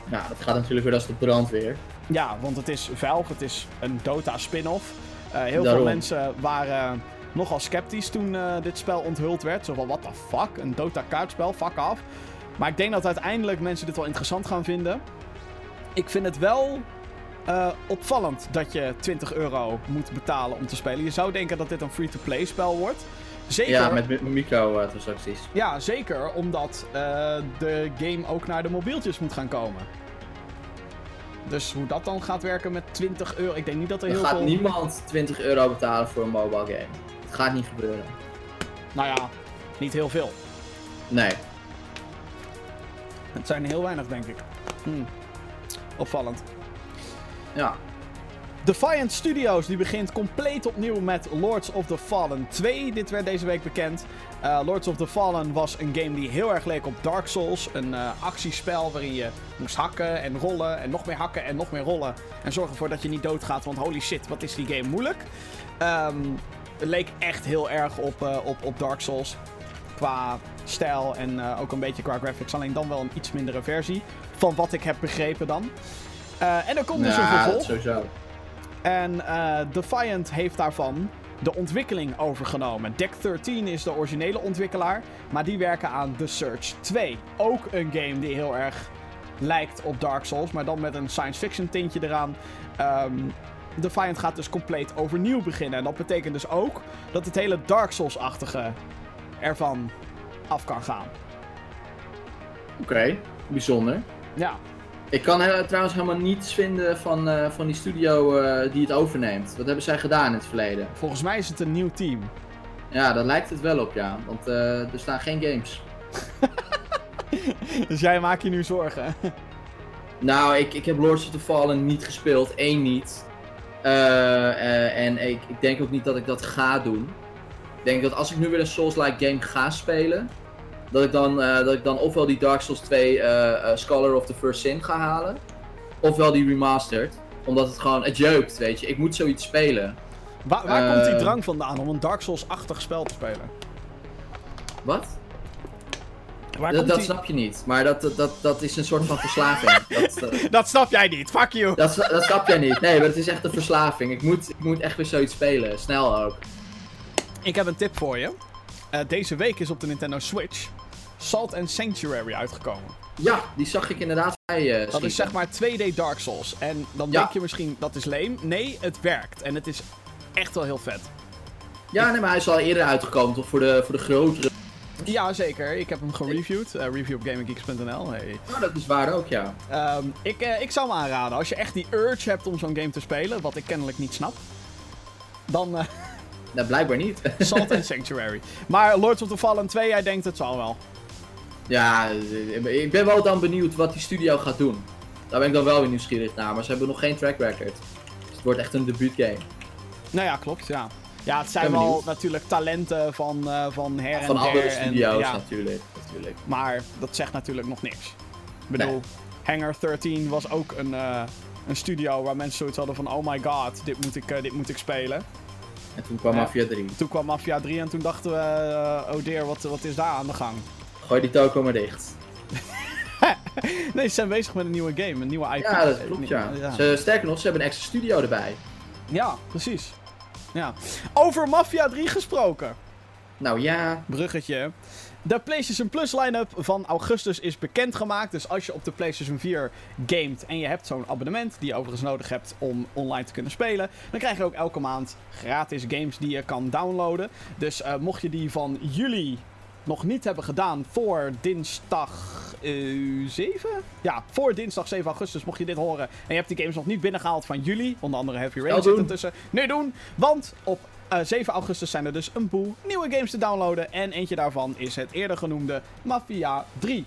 Nou, dat gaat natuurlijk weer als de brandweer.
Ja, want het is Valve, het is een Dota spin-off. Eh, heel veel mensen waren nogal sceptisch toen eh, dit spel onthuld werd. Zo van, what the fuck, een Dota kaartspel, fuck af. Maar ik denk dat uiteindelijk mensen dit wel interessant gaan vinden. Ik vind het wel eh, opvallend dat je 20 euro moet betalen om te spelen. Je zou denken dat dit een free-to-play spel wordt. Zeker,
Ja, met, microtransacties.
ja, zeker omdat de game ook naar de mobieltjes moet gaan komen. Dus hoe dat dan gaat werken met 20 euro. Ik denk niet dat er
Er
heel
gaat
veel.
niemand 20 euro betalen voor een mobile game. Het gaat niet gebeuren.
Nou ja, niet heel veel.
Nee.
Het zijn heel weinig, denk ik. Hmm. Opvallend.
Ja.
Defiant Studios die begint compleet opnieuw met Lords of the Fallen 2. Dit werd deze week bekend. Eh, Lords of the Fallen was een game die heel erg leek op Dark Souls. Een eh, actiespel waarin je moest hakken en rollen en nog meer hakken en nog meer rollen. En zorgen ervoor dat je niet doodgaat, want holy shit, wat is die game moeilijk. Ehm, het leek echt heel erg op, eh, op, op Dark Souls. Qua stijl en ook een beetje qua graphics. Alleen dan wel een iets mindere versie. Van wat ik heb begrepen dan. En er komt dus een
Ja,
vervolg.
sowieso.
En eh, Defiant heeft daarvan de ontwikkeling overgenomen. Deck 13 is de originele ontwikkelaar, maar die werken aan The Search 2. Ook een game die heel erg lijkt op Dark Souls, maar dan met een science fiction tintje eraan. Ehm Defiant gaat dus compleet overnieuw beginnen. En dat betekent dus ook dat het hele Dark Souls-achtige ervan af kan gaan.
Oké, bijzonder.
Ja,
Ik kan he- trouwens helemaal niets vinden van, eh, van die studio eh, die het overneemt. Wat hebben zij gedaan in het verleden?
volgens mij is het een nieuw team.
Ja, daar lijkt het wel op, ja. Want eh, er staan geen games.
Dus jij maakt je nu zorgen.
Nou, ik, ik heb Lords of the Fallen niet gespeeld. één niet. En ik, ik denk ook niet dat ik dat ga doen. Ik denk dat als ik nu weer een Souls-like game ga spelen... Dat ik, dan, eh, dat ik dan ofwel die Dark Souls 2 eh, eh, Scholar of the First Sin ga halen. Ofwel die Remastered. Omdat het gewoon, het jeukt, weet je. Ik moet zoiets spelen.
Waar, waar komt die
Eh.
drang vandaan om een Dark Souls-achtig spel te spelen?
Wat? Dat, dat snap je niet. Maar dat, dat, dat, is een soort van verslaving. dat,
Dat snap jij niet, fuck you!
dat, dat snap jij niet. Nee, maar het is echt een verslaving. Ik moet, ik moet echt weer zoiets spelen. Snel ook.
Ik heb een tip voor je. Deze week is op de Nintendo Switch Salt and Sanctuary uitgekomen.
Ja, die zag ik inderdaad bij eh
Dat is zeg maar 2D Dark Souls. En dan
Ja.
denk je misschien, dat is leem. Nee, het werkt. En het is echt wel heel vet.
Ja, nee, maar hij is al eerder uitgekomen, toch? Voor de, voor de grotere.
Ja, zeker. Ik heb hem gereviewd. Eh, review op gaminggeeks.nl. Hey.
Maar dat is waar ook, ja.
Ehm, ik, eh, ik zou hem aanraden. Als je echt die urge hebt om zo'n game te spelen, wat ik kennelijk niet snap, dan
Nou, blijkbaar niet.
Salt and Sanctuary. Maar Lords of the Fallen 2, jij denkt het zal wel.
Ja, ik ben wel dan benieuwd wat die studio gaat doen. Daar ben ik dan wel weer nieuwsgierig naar. Maar ze hebben nog geen track record. Dus het wordt echt een debuutgame.
Nou ja, klopt, ja. Ja, het zijn wel natuurlijk talenten van, eh, van her
Van
en der.
andere
en-
studio's
ja,
natuurlijk. natuurlijk.
Maar dat zegt natuurlijk nog niks. Ik bedoel, Hangar 13 was ook een, eh, een studio waar mensen zoiets hadden van... Oh my god, dit moet ik, eh, dit moet ik spelen.
En toen kwam. Mafia 3.
Toen kwam Mafia 3 en toen dachten we... oh dear, wat, wat is daar aan de gang?
Gooi die toko maar dicht.
Nee, ze zijn bezig met een nieuwe game, een nieuwe IP.
Ja, dat klopt, ja.
Ja,
Ze, sterker nog, ze hebben een extra studio erbij.
Ja, precies. Ja. Over Mafia 3 gesproken.
Nou ja,
bruggetje. De PlayStation Plus line-up van augustus is bekendgemaakt. Dus als je op de PlayStation 4 gamet en je hebt zo'n abonnement, die je overigens nodig hebt om online te kunnen spelen, dan krijg je ook elke maand gratis games die je kan downloaden. Dus eh, mocht je die van juli nog niet hebben gedaan voor dinsdag eh, 7? Ja, voor dinsdag 7 augustus mocht je dit horen. En je hebt die games nog niet binnengehaald van juli. Onder andere Heavy Rain zit ertussen. Nu doen, want op eh, 7 augustus zijn er dus een boel nieuwe games te downloaden. En eentje daarvan is het eerder genoemde Mafia 3.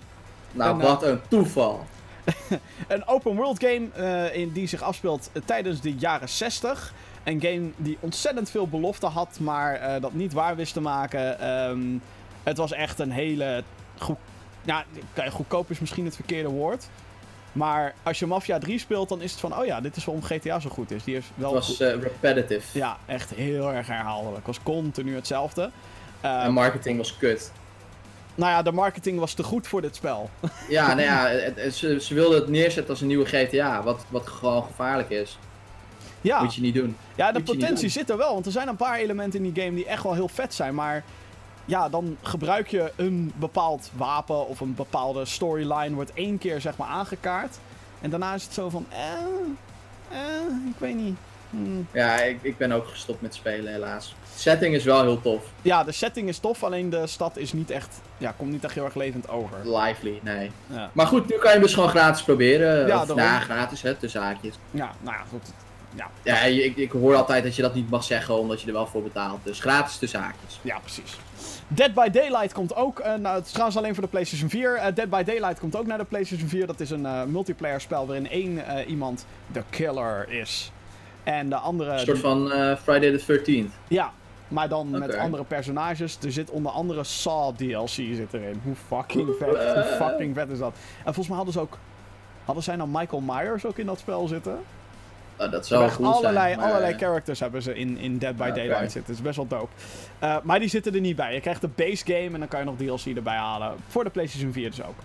nou
En, eh,
wat een toeval.
Een open world game in die zich afspeelt tijdens de jaren 60. Een game die ontzettend veel belofte had, maar dat niet waar wist te maken. Ehm, het was echt een hele goed. Ja, kijk, goedkoop is misschien het verkeerde woord. Maar als je Mafia 3 speelt, dan is het van: oh ja, dit is waarom GTA zo goed is. Die is wel.
Het was eh, repetitive.
Ja, echt heel erg herhaaldelijk. Het was continu hetzelfde.
En marketing was kut.
nou ja, de marketing was te goed voor dit spel.
Ja, nou ja, het- het- ze, ze wilden het neerzetten als een nieuwe GTA, wat, wat gewoon gevaarlijk is.
ja.
Moet je niet doen.
Ja, de
Moet
potentie zit er wel, want er zijn een paar elementen in die game die echt wel heel vet zijn. Maar ja, dan gebruik je een bepaald wapen of een bepaalde storyline, wordt één keer zeg maar aangekaart. En daarna is het zo van, eh, eh, ik weet niet. Hmm.
Ja, ik, ik ben ook gestopt met spelen helaas. setting is wel heel tof.
Ja, de setting is tof, alleen de stad is niet echt, ja, komt niet echt heel erg levend over.
Lively, nee.
Ja,
Maar goed, nu kan je hem dus gewoon gratis proberen.
Ja, daarom.
nou, gratis hè, tussen haakjes.
ja nou ja, goed. Ja,
Ja, ik, ik hoor altijd dat je dat niet mag zeggen omdat je er wel voor betaalt. Dus gratis tussen haakjes.
Ja, precies. Dead by Daylight komt ook. eh, nou, het is trouwens alleen voor de PlayStation 4. Eh, Dead by Daylight komt ook naar de PlayStation 4. Dat is een eh, multiplayer spel waarin één iemand de killer is. En de andere.
Een soort van Friday the 13th.
Ja, maar dan met andere personages. Er zit onder andere Saw DLC zit erin. Hoe fucking vet, hoe fucking vet is dat? En volgens mij hadden ze ook. Hadden zij nou Michael Myers ook in dat spel zitten?
Nou, dat zou cool
allerlei,
zijn. maar,
allerlei
eh,
characters hebben ze in, in Dead by. Daylight zitten. Het is best wel dope. Eh, maar die zitten er niet bij. Je krijgt de base game en dan kan je nog DLC erbij halen. Voor de PlayStation 4 dus ook.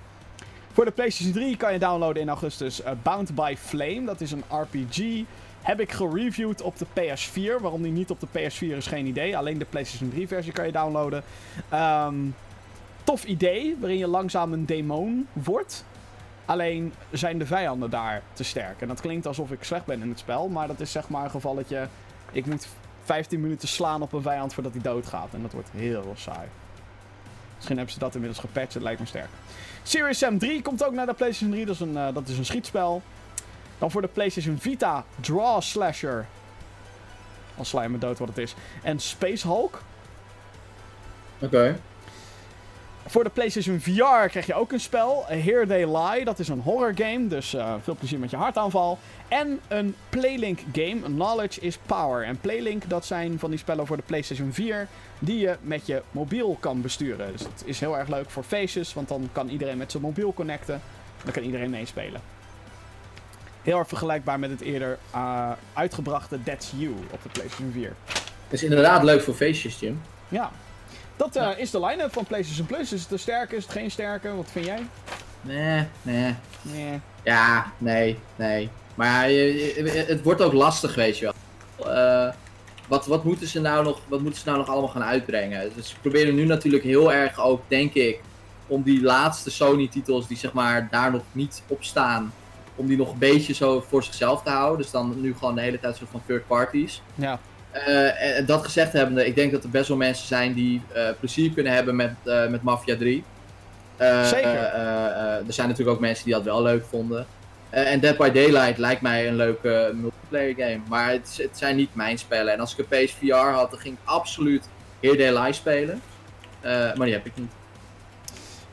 Voor de PlayStation 3 kan je downloaden in augustus eh, Bound by Flame. Dat is een RPG. Heb ik gereviewd op de PS4. Waarom die niet op de PS4 is geen idee. Alleen de PlayStation 3 versie kan je downloaden. Ehm, tof idee, waarin je langzaam een demon wordt. Alleen zijn de vijanden daar te sterk. En dat klinkt alsof ik slecht ben in het spel, maar dat is zeg maar een gevalletje. Ik moet 15 minuten slaan op een vijand voordat hij doodgaat. En dat wordt heel saai. Misschien hebben ze dat inmiddels gepatcht, het lijkt me sterk. Serious Sam 3 komt ook naar de PlayStation 3, dat is een, eh, dat is een schietspel. Dan voor de PlayStation Vita, Draw Slasher. Al sla me dood wat het is. En Space Hulk.
Oké.
Voor de PlayStation VR krijg je ook een spel, Here They Lie. Dat is een horror game, dus eh, veel plezier met je hartaanval. En een Playlink game, Knowledge is Power. En Playlink, dat zijn van die spellen voor de PlayStation 4 die je met je mobiel kan besturen. Dus het is heel erg leuk voor feestjes, want dan kan iedereen met zijn mobiel connecten. Dan kan iedereen meespelen. Heel erg vergelijkbaar met het eerder uh, uitgebrachte That's You op de PlayStation 4.
Het is inderdaad leuk voor feestjes, Jim.
Ja. Dat uh, is de line-up van PlayStation Plus. Is het te sterk? Is het geen sterke? Wat vind jij?
Nee, nee.
Nee.
Ja, nee, nee. Maar je, het wordt ook lastig, weet je wel. Uh, wat, wat, moeten ze nou nog, wat moeten ze nou nog allemaal gaan uitbrengen? Dus ze proberen nu natuurlijk heel erg ook, denk ik, om die laatste Sony-titels die zeg maar daar nog niet op staan, om die nog een beetje zo voor zichzelf te houden. Dus dan nu gewoon de hele tijd soort van third parties.
Ja.
Uh, en dat gezegd hebbende, ik denk dat er best wel mensen zijn die uh, plezier kunnen hebben met, uh, met Mafia 3.
Zeker.
er zijn natuurlijk ook mensen die dat wel leuk vonden. en Dead by Daylight lijkt mij een leuke multiplayer game. Maar het, het, zijn niet mijn spellen. En als ik een PSVR had, dan ging ik absoluut They Lie spelen. maar die heb ik niet.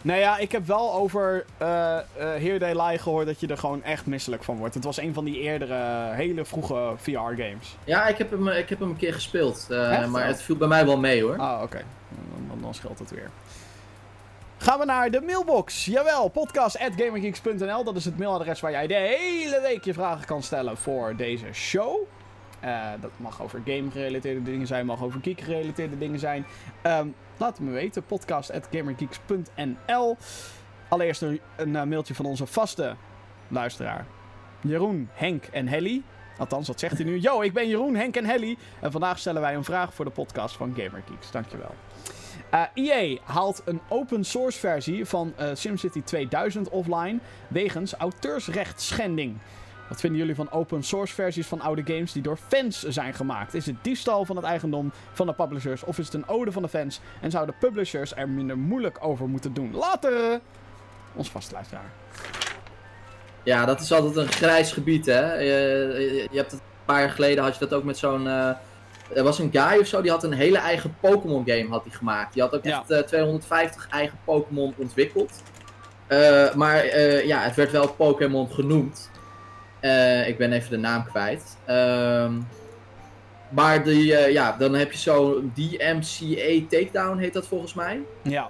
Nou ja, ik heb wel over uh, uh, gehoord dat je er gewoon echt misselijk van wordt. Het was een van die eerdere, hele vroege VR-games.
Ja, ik heb, hem, ik heb hem een keer gespeeld. Uh, maar het viel bij mij wel mee hoor.
Ah, oké. Okay. Dan, dan scheelt het weer. Gaan we naar de mailbox. Jawel, podcast.gamergeeks.nl. Dat is het mailadres waar jij de hele week je vragen kan stellen voor deze show. Uh, dat mag over game-gerelateerde dingen zijn, mag over geek-gerelateerde dingen zijn. Um, laat het me weten, podcast.gamergeeks.nl. Allereerst een, uh, mailtje van onze vaste luisteraar. Jeroen, Henk en Helly. Althans, dat zegt hij nu. Yo, ik ben Jeroen, Henk en Helly. En vandaag stellen wij een vraag voor de podcast van GamerGeeks. Dankjewel. Uh, EA haalt een open source versie van SimCity 2000 offline wegens auteursrechtsschending. Wat vinden jullie van open source versies van oude games die door fans zijn gemaakt? Is het diefstal van het eigendom van de publishers of is het een ode van de fans en zouden publishers er minder moeilijk over moeten doen? Later! Ons vaste luisteraar.
Ja, dat is altijd een grijs gebied, hè? Je, je hebt het een paar jaar geleden had je dat ook met zo'n. Uh, er was een guy of zo, die had een hele eigen Pokémon game had hij gemaakt. Die had ook echt ja. uh, 250 eigen Pokémon ontwikkeld. Uh, maar ja, het werd wel Pokémon genoemd. Uh, ik ben even de naam kwijt. Um, maar die, uh, ja, dan heb je zo DMCA Takedown, heet dat volgens mij.
Ja.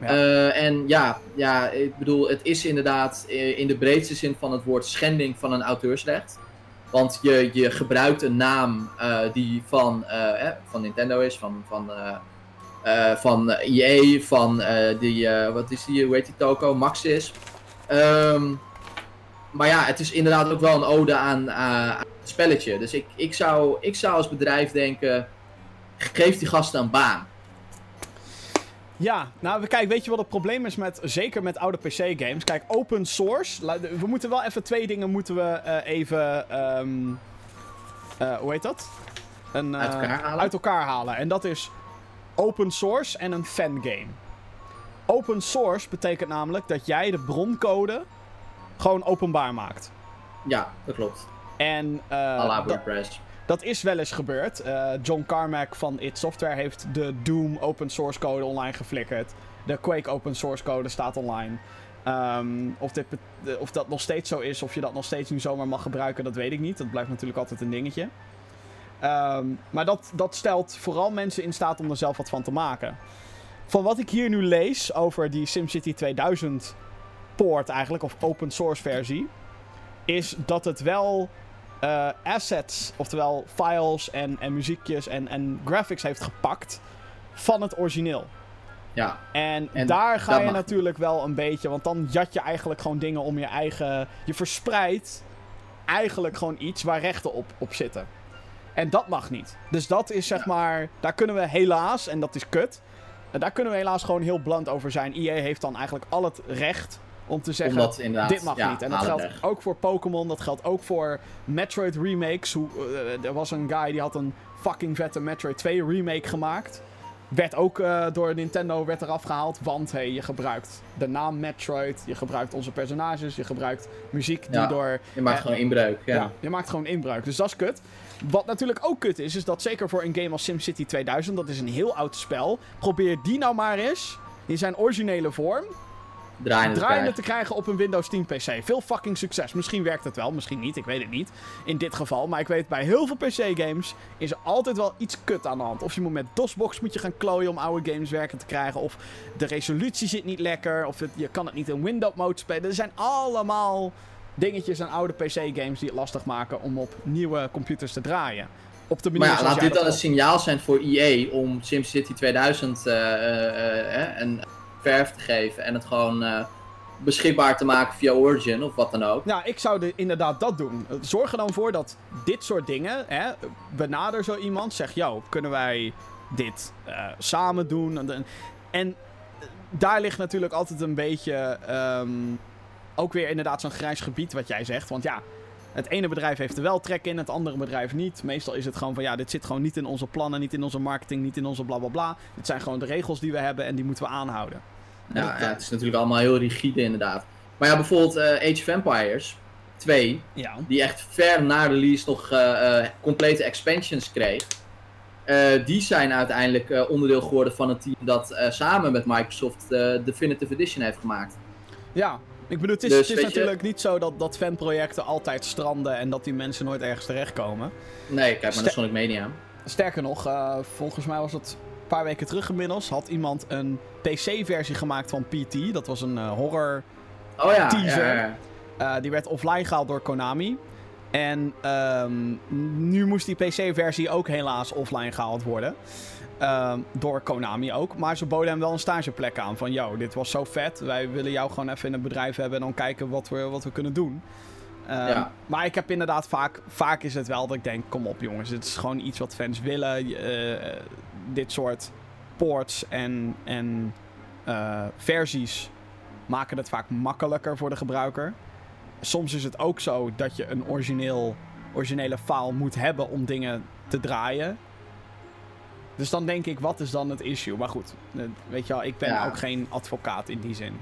ja. Uh, en ja, ja, ik bedoel, het is inderdaad in de breedste zin van het woord schending van een auteursrecht. Want je, je gebruikt een naam die van, eh, van Nintendo is, van, van, van EA, van die, wat is die, hoe heet die toko, Maxis. Um, maar ja, het is inderdaad ook wel een ode aan, aan het spelletje. Dus ik, ik, zou, ik zou als bedrijf denken, geef die gasten een baan.
Ja, nou kijk, weet je wat het probleem is met, zeker met oude PC-games? Kijk, open source, we moeten wel even twee dingen moeten we uh, even, um, uh, hoe heet dat?
Een, uh, uit, elkaar halen.
uit elkaar halen. En dat is open source en een fangame. Open source betekent namelijk dat jij de broncode gewoon openbaar maakt.
Ja, dat klopt.
En uh,
WordPress.
Dat is wel eens gebeurd. Uh, John Carmack van It Software heeft de Doom open source code online geflikkerd. De Quake open source code staat online. Um, of, dit, of dat nog steeds zo is, of je dat nog steeds nu zomaar mag gebruiken, dat weet ik niet. Dat blijft natuurlijk altijd een dingetje. Um, maar dat, dat stelt vooral mensen in staat om er zelf wat van te maken. Van wat ik hier nu lees over die SimCity 2000 poort eigenlijk, of open source versie, is dat het wel uh, assets, oftewel files en, en muziekjes en, en graphics heeft gepakt van het origineel.
Ja.
En, en daar ga je natuurlijk wel een beetje, want dan jat je eigenlijk gewoon dingen om je eigen. Je verspreidt eigenlijk gewoon iets waar rechten op, op zitten. En dat mag niet. Dus dat is zeg ja. maar. Daar kunnen we helaas, en dat is kut. Daar kunnen we helaas gewoon heel blunt over zijn. EA heeft dan eigenlijk al het recht Om te zeggen,
Omdat
dit mag
ja,
niet. En dat geldt
weg.
ook voor Pokémon, dat geldt ook voor Metroid remakes. Hoe, eh, er was een guy die had een fucking vette Metroid 2 remake gemaakt. Werd ook eh, door Nintendo werd eraf gehaald, want hey, je gebruikt de naam Metroid, je gebruikt onze personages, je gebruikt muziek die
Ja.
door
Je maakt
Eh,
gewoon inbreuk. Ja.
ja. je maakt gewoon inbruik. Dus dat is kut. Wat natuurlijk ook kut is, is dat zeker voor een game als SimCity 2000, dat is een heel oud spel, probeer die nou maar eens in zijn originele vorm
Draaiende te
draaiende
krijgen.
te krijgen op een Windows 10 PC. Veel fucking succes. Misschien werkt het wel, misschien niet, ik weet het niet. In dit geval, maar ik weet bij heel veel PC-games is er altijd wel iets kut aan de hand. Of je moet met DOSBox moet je gaan klooien om oude games werken te krijgen. Of de resolutie zit niet lekker. Of het- je kan het niet in window mode spelen. Er zijn allemaal dingetjes aan oude PC-games die het lastig maken om op nieuwe computers te draaien. Op de manier
Maar ja, laat dit dan een signaal zijn voor EA om SimCity 2000 eh, eh, eh, een verf te geven en het gewoon eh, beschikbaar te maken via Origin of wat dan ook.
Nou, ik zou de, inderdaad dat doen. Zorg er dan voor dat dit soort dingen, hè, benader zo iemand, zeg, yo, kunnen wij dit eh, samen doen? En, en- daar ligt natuurlijk altijd een beetje, ehm, ook weer inderdaad zo'n grijs gebied wat jij zegt. Want ja, het ene bedrijf heeft er wel trek in, het andere bedrijf niet. Meestal is het gewoon van, ja, dit zit gewoon niet in onze plannen, niet in onze marketing, niet in onze bla bla bla. Dit zijn gewoon de regels die we hebben en die moeten we aanhouden.
Ja, ja, het is natuurlijk allemaal heel rigide inderdaad. Maar ja, bijvoorbeeld eh, Age of Empires 2,
Ja.
die echt ver na release nog eh, eh, complete expansions kreeg. die zijn uiteindelijk onderdeel geworden van het team dat samen met Microsoft de Definitive Edition heeft gemaakt.
Ja, ik bedoel, het is,
Dus
het is
je-
natuurlijk niet zo dat, dat fanprojecten altijd stranden en dat die mensen nooit ergens terechtkomen.
Nee, kijk maar naar Sonic Mania.
Sterker nog, volgens mij was het paar weken terug inmiddels, had iemand een PC-versie gemaakt van PT. Dat was een eh, horror.
Oh ja,
Teaser.
ja, ja.
eh, die werd offline gehaald door Konami. En ehm, nu moest die PC-versie ook helaas offline gehaald worden. Ehm, door Konami ook. Maar ze boden hem wel een stageplek aan. Van, yo, dit was zo vet. Wij willen jou gewoon even in het bedrijf hebben en dan kijken wat we, wat we kunnen doen. Ehm,
Ja.
Maar ik heb inderdaad vaak, vaak is het wel dat ik denk, kom op jongens, dit is gewoon iets wat fans willen. Eh, dit soort ports en, en eh, versies maken het vaak makkelijker voor de gebruiker. Soms is het ook zo dat je een origineel, originele file moet hebben om dingen te draaien. Dus dan denk ik, wat is dan het issue? Maar goed, eh, weet je wel, ik ben
Ja.
ook geen advocaat in die zin.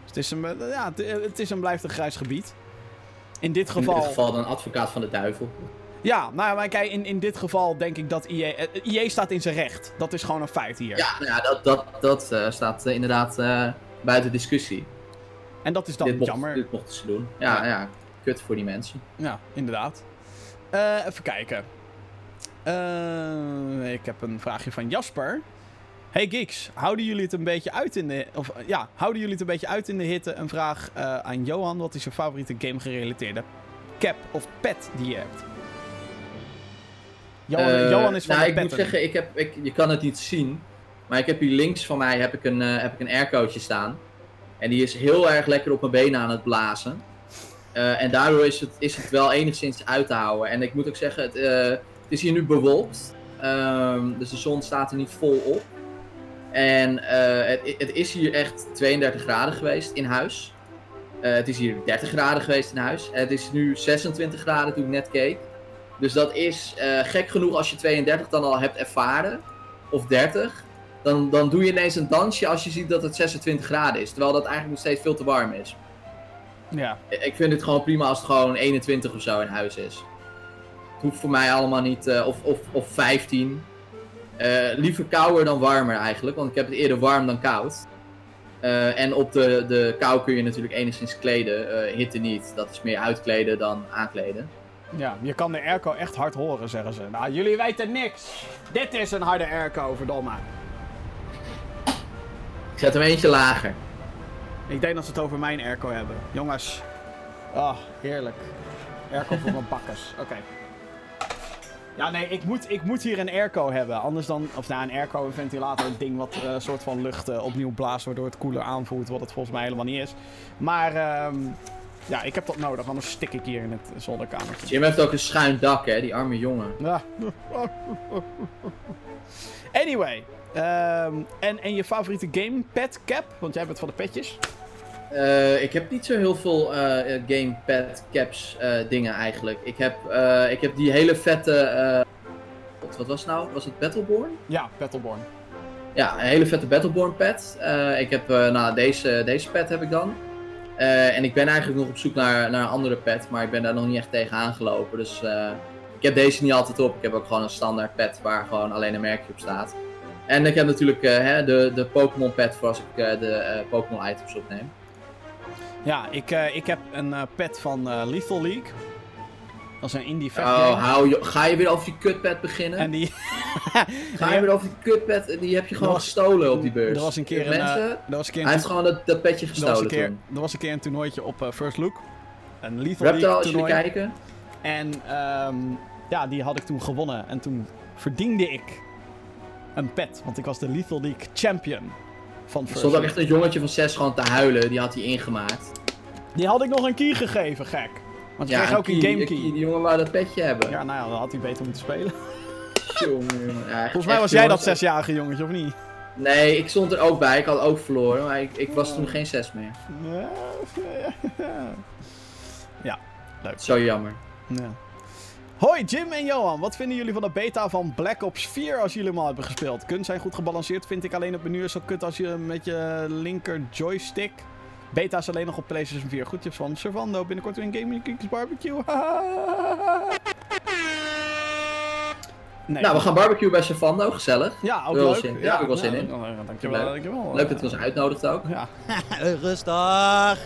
Dus het is een, ja, het- het is en blijft een grijs gebied. In dit
In
geval...
dit geval dan advocaat van de duivel.
Ja, nou ja, maar kijk, in, in dit geval denk ik dat EA... eh, EA staat in zijn recht. Dat is gewoon een feit hier.
Ja, nou ja dat, dat, dat eh, staat eh, inderdaad buiten discussie.
En dat is dan
dit, mocht,
jammer.
dit mochten ze doen. Ja,
Ja.
ja. kut voor die mensen.
Ja, inderdaad. Even kijken. Ik heb een vraagje van Jasper. Hey Geeks, houden jullie het een beetje uit in de... Of ja, houden jullie het een beetje uit in de hitte? Een vraag eh, aan Johan. Wat is je favoriete game gerelateerde cap of pet die je hebt? Johan,
Eh,
Johan is van
nou,
de
ik moet zeggen, ik heb, ik, je kan het niet zien. Maar ik heb hier links van mij heb ik een, eh, heb ik een aircootje staan. En die is heel erg lekker op mijn benen aan het blazen. En daardoor is het, is het wel enigszins uit te houden. En ik moet ook zeggen, het, het is hier nu bewolkt. Ehm, dus de zon staat er niet vol op. En eh, het, het is hier echt 32 graden geweest in huis. Eh, het is hier 30 graden geweest in huis. Het is nu 26 graden toen ik net keek. Dus dat is eh, gek genoeg als je 32 dan al hebt ervaren. Of 30. Dan, dan doe je ineens een dansje als je ziet dat het 26 graden is. Terwijl dat eigenlijk nog steeds veel te warm is.
Ja,
Ik vind het gewoon prima als het gewoon 21 of zo in huis is. Het hoeft voor mij allemaal niet, of, of, of 15. Eh, liever kouder dan warmer eigenlijk, want ik heb het eerder warm dan koud. Eh, en op de, de kou kun je natuurlijk enigszins kleden, eh, hitte niet. Dat is meer uitkleden dan aankleden.
ja, je kan de airco echt hard horen, zeggen ze. Nou, jullie weten niks. Dit is een harde airco, verdomme.
Ik zet hem eentje lager.
Ik denk dat ze het over mijn airco hebben. Jongens. Oh, heerlijk. Airco voor mijn bakkers. Oké. Ja, nee, ik moet, ik moet hier een airco hebben. Anders dan... Of nou, een airco, een ventilator, een ding wat een soort van lucht eh, opnieuw blaast... waardoor het koeler aanvoelt, wat het volgens mij helemaal niet is. Maar, ehm, ja, ik heb dat nodig. Anders stik ik hier in het zolderkamertje.
Jim heeft ook een schuin dak, hè, die arme jongen.
Ja. Anyway. ehm, en, en je favoriete game? Pet cap? Want jij bent van de petjes.
Eh, ik heb niet zo heel veel eh, gamepad caps eh, dingen eigenlijk. Ik heb, ik heb die hele vette. wat, was het nou? Was het Battleborn?
Ja, Battleborn.
Ja, een hele vette Battleborn pad. Ik heb, nou, deze, deze pad heb ik dan. En ik ben eigenlijk nog op zoek naar, naar een andere pad, maar ik ben daar nog niet echt tegen aangelopen. Dus ik heb deze niet altijd op. Ik heb ook gewoon een standaard pad waar gewoon alleen een merkje op staat. En ik heb natuurlijk hè, de, de Pokémon pad voor als ik de Pokémon items opneem.
Ja, ik, eh, ik heb een eh, pet van eh, Lethal League. Dat is een indie vet
Oh, hou je, ga je weer over die kutpad beginnen?
En die...
Ga je weer over die kutpad? Die heb je gewoon
was-
gestolen op die beurs.
Er was een keer een...
Mensen,
er was een keer een
hij heeft gewoon dat, dat petje
Er was,
gestolen
een keer, er was een keer een toernooitje op First Look. Een Lethal
Reptile,
League
als jullie
toernooi.
kijken.
En ehm, ja, die had ik toen gewonnen. En toen verdiende ik een pet. Want ik was de Lethal League champion van
Er stond ook echt een jongetje van 6 gewoon te huilen. Die had hij ingemaakt.
Die had ik nog een key gegeven, gek. Want je kreeg ook een
key,
game
key.
key.
Die jongen wou dat petje hebben.
Ja, nou ja, dan had hij beter moeten spelen.
Jongen. Ja,
Volgens mij was jij dat zesjarige jongetje, of niet?
Nee, ik stond er ook bij. Ik had ook verloren. Maar ik, ik was toen geen 6 meer.
Ja, ja.
Zo jammer.
Ja. Hoi Jim en Johan, wat vinden jullie van de beta van Black Ops 4 als jullie hem al hebben gespeeld? Kunt zijn goed gebalanceerd, vind ik alleen het menu is zo kut als je met je linker joystick. Beta is alleen nog op PlayStation 4. Goedjes van Servando, binnenkort weer in Gaming Geeks Barbecue. nee.
Nou, we gaan barbecue bij Savando. Gezellig.
ja, ook
wel
leuk.
zin- ja, heb ik wel zin in.
oh, Dankjewel,
Leuk.
dankjewel.
Leuk dat hij ons uitnodigt ook.
Ja.
Rustig.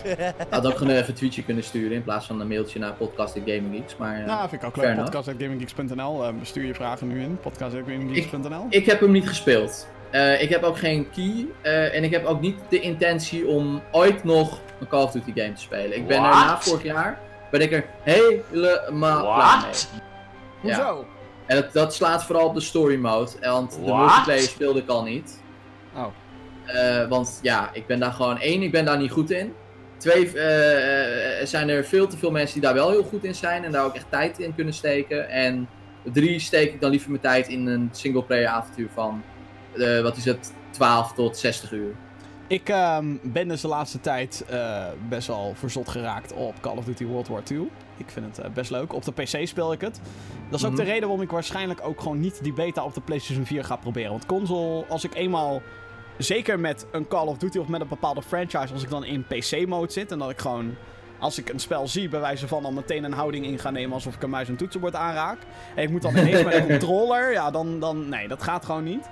Had ook gewoon even een tweetje kunnen sturen in plaats van een mailtje naar podcast.gaminggeeks. Maar eh,
Nou, vind ik ook leuk. Podcast.gaminggeeks.nl. Uh, bestuur je vragen nu in. Podcast.gaminggeeks.nl.
ik heb hem niet gespeeld. Eh, ik heb ook geen key. eh, en ik heb ook niet de intentie om ooit nog een Call of Duty game te spelen. Ik ben er na vorig jaar ben ik er helemaal klaar mee.
Hoezo?
En dat, dat slaat vooral op de story mode. Want de multiplayer speelde ik al niet.
Oh.
Eh, want ja, ik ben daar gewoon één, ik ben daar niet goed in. Twee, eh, eh, zijn er veel te veel mensen die daar wel heel goed in zijn en daar ook echt tijd in kunnen steken. En drie steek ik dan liever mijn tijd in een singleplayer avontuur van, wat is het, 12 tot 60 uur.
Ik ehm, ben dus de laatste tijd eh, best wel verzot geraakt op Call of Duty World War II. Ik vind het eh, best leuk. Op de PC speel ik het. Dat is ook
Mhm.
de reden waarom ik waarschijnlijk ook gewoon niet die beta op de PlayStation 4 ga proberen. Want console, als ik eenmaal, zeker met een Call of Duty of met een bepaalde franchise, als ik dan in PC-mode zit en dat ik gewoon, als ik een spel zie, bij wijze van al meteen een houding in ga nemen alsof ik een muis en toetsenbord aanraak. En ik moet dan ineens met een controller, ja, dan, dan, nee, dat gaat gewoon niet.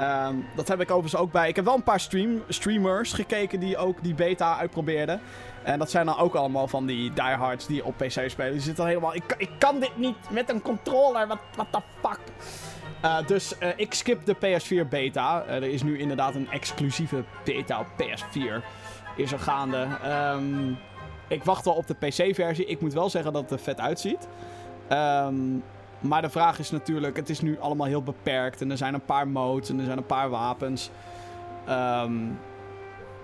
Ehm, dat heb ik overigens ook bij. Ik heb wel een paar stream, streamers gekeken die ook die beta uitprobeerden. En dat zijn dan ook allemaal van die diehards die op PC spelen. Die zitten dan helemaal. Ik, ik kan dit niet met een controller. Wat what the fuck? Eh, dus eh, ik skip de PS4 beta. Eh, er is nu inderdaad een exclusieve beta op PS4. Is er gaande. Ehm, ik wacht wel op de PC-versie. Ik moet wel zeggen dat het er vet uitziet. Ehm, maar de vraag is natuurlijk, het is nu allemaal heel beperkt. En er zijn een paar modes en er zijn een paar wapens. Ehm,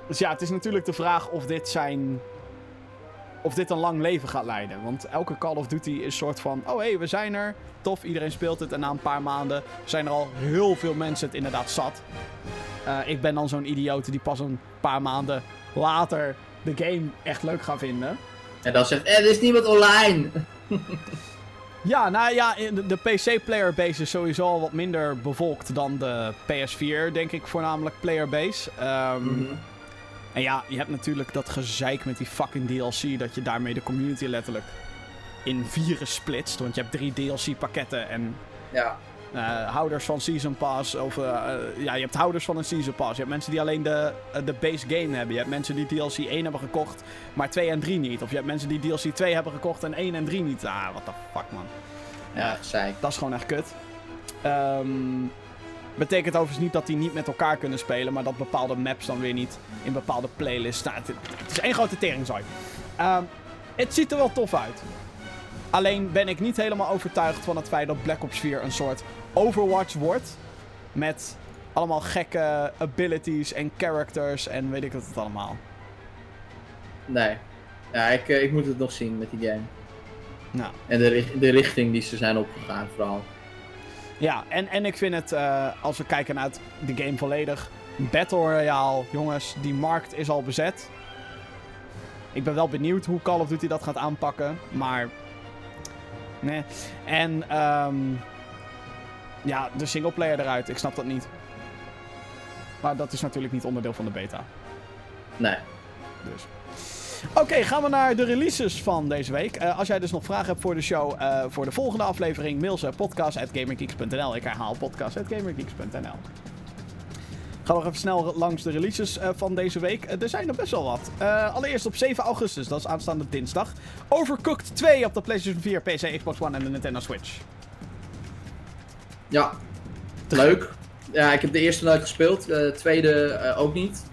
dus ja, het is natuurlijk de vraag of dit zijn... Of dit een lang leven gaat leiden. Want elke Call of Duty is soort van... Oh hé, hey, we zijn er. Tof, iedereen speelt het. En na een paar maanden zijn er al heel veel mensen het inderdaad zat. Eh, ik ben dan zo'n idioot die pas een paar maanden later de game echt leuk gaat vinden.
En dan zegt, eh, er is niemand online.
Ja, nou ja, de PC-playerbase is sowieso al wat minder bevolkt dan de PS4, denk ik voornamelijk playerbase. Ehm
Mhm.
En ja, je hebt natuurlijk dat gezeik met die fucking DLC, dat je daarmee de community letterlijk in vieren splitst. Want je hebt drie DLC-pakketten en
Ja.
Eh, houders van Season Pass. Of eh, eh, ja, je hebt houders van een Season Pass. Je hebt mensen die alleen de, de base game hebben. Je hebt mensen die DLC 1 hebben gekocht, maar 2 en 3 niet. Of je hebt mensen die DLC 2 hebben gekocht en 1 en 3 niet. Ah, what the fuck man.
Ja, zeik.
Dat is gewoon echt kut. Ehm, betekent overigens niet dat die niet met elkaar kunnen spelen, maar dat bepaalde maps dan weer niet in bepaalde playlists staan. Het, het is één grote teringzooi. Ehm, het ziet er wel tof uit. Alleen ben ik niet helemaal overtuigd van het feit dat Black Ops 4 een soort Overwatch wordt. Met allemaal gekke abilities en characters en weet ik wat het allemaal.
Nee. Ja, ik, eh, ik moet het nog zien met die game.
Nou.
En de, de richting die ze zijn opgegaan vooral.
Ja, en, en ik vind het, eh, als we kijken naar het, de game volledig, Battle Royale, jongens, die markt is al bezet. Ik ben wel benieuwd hoe Call of Duty dat gaat aanpakken. Maar. Nee. En. ehm ja, de singleplayer eruit. Ik snap dat niet. Maar dat is natuurlijk niet onderdeel van de beta.
Nee.
Dus. Oké, gaan we naar de releases van deze week. Eh, als jij dus nog vragen hebt voor de show, eh, voor de volgende aflevering, mail ze podcast.gamergeeks.nl. Ik herhaal podcast.gamergeeks.nl. Ga nog even snel langs de releases eh, van deze week. Eh, er zijn er best wel wat. Eh, allereerst op 7 augustus, dat is aanstaande dinsdag. Overcooked 2 op de PlayStation 4, PC, Xbox One en de Nintendo Switch.
Ja, leuk. Ja, ik heb de eerste nooit gespeeld, de tweede ook niet.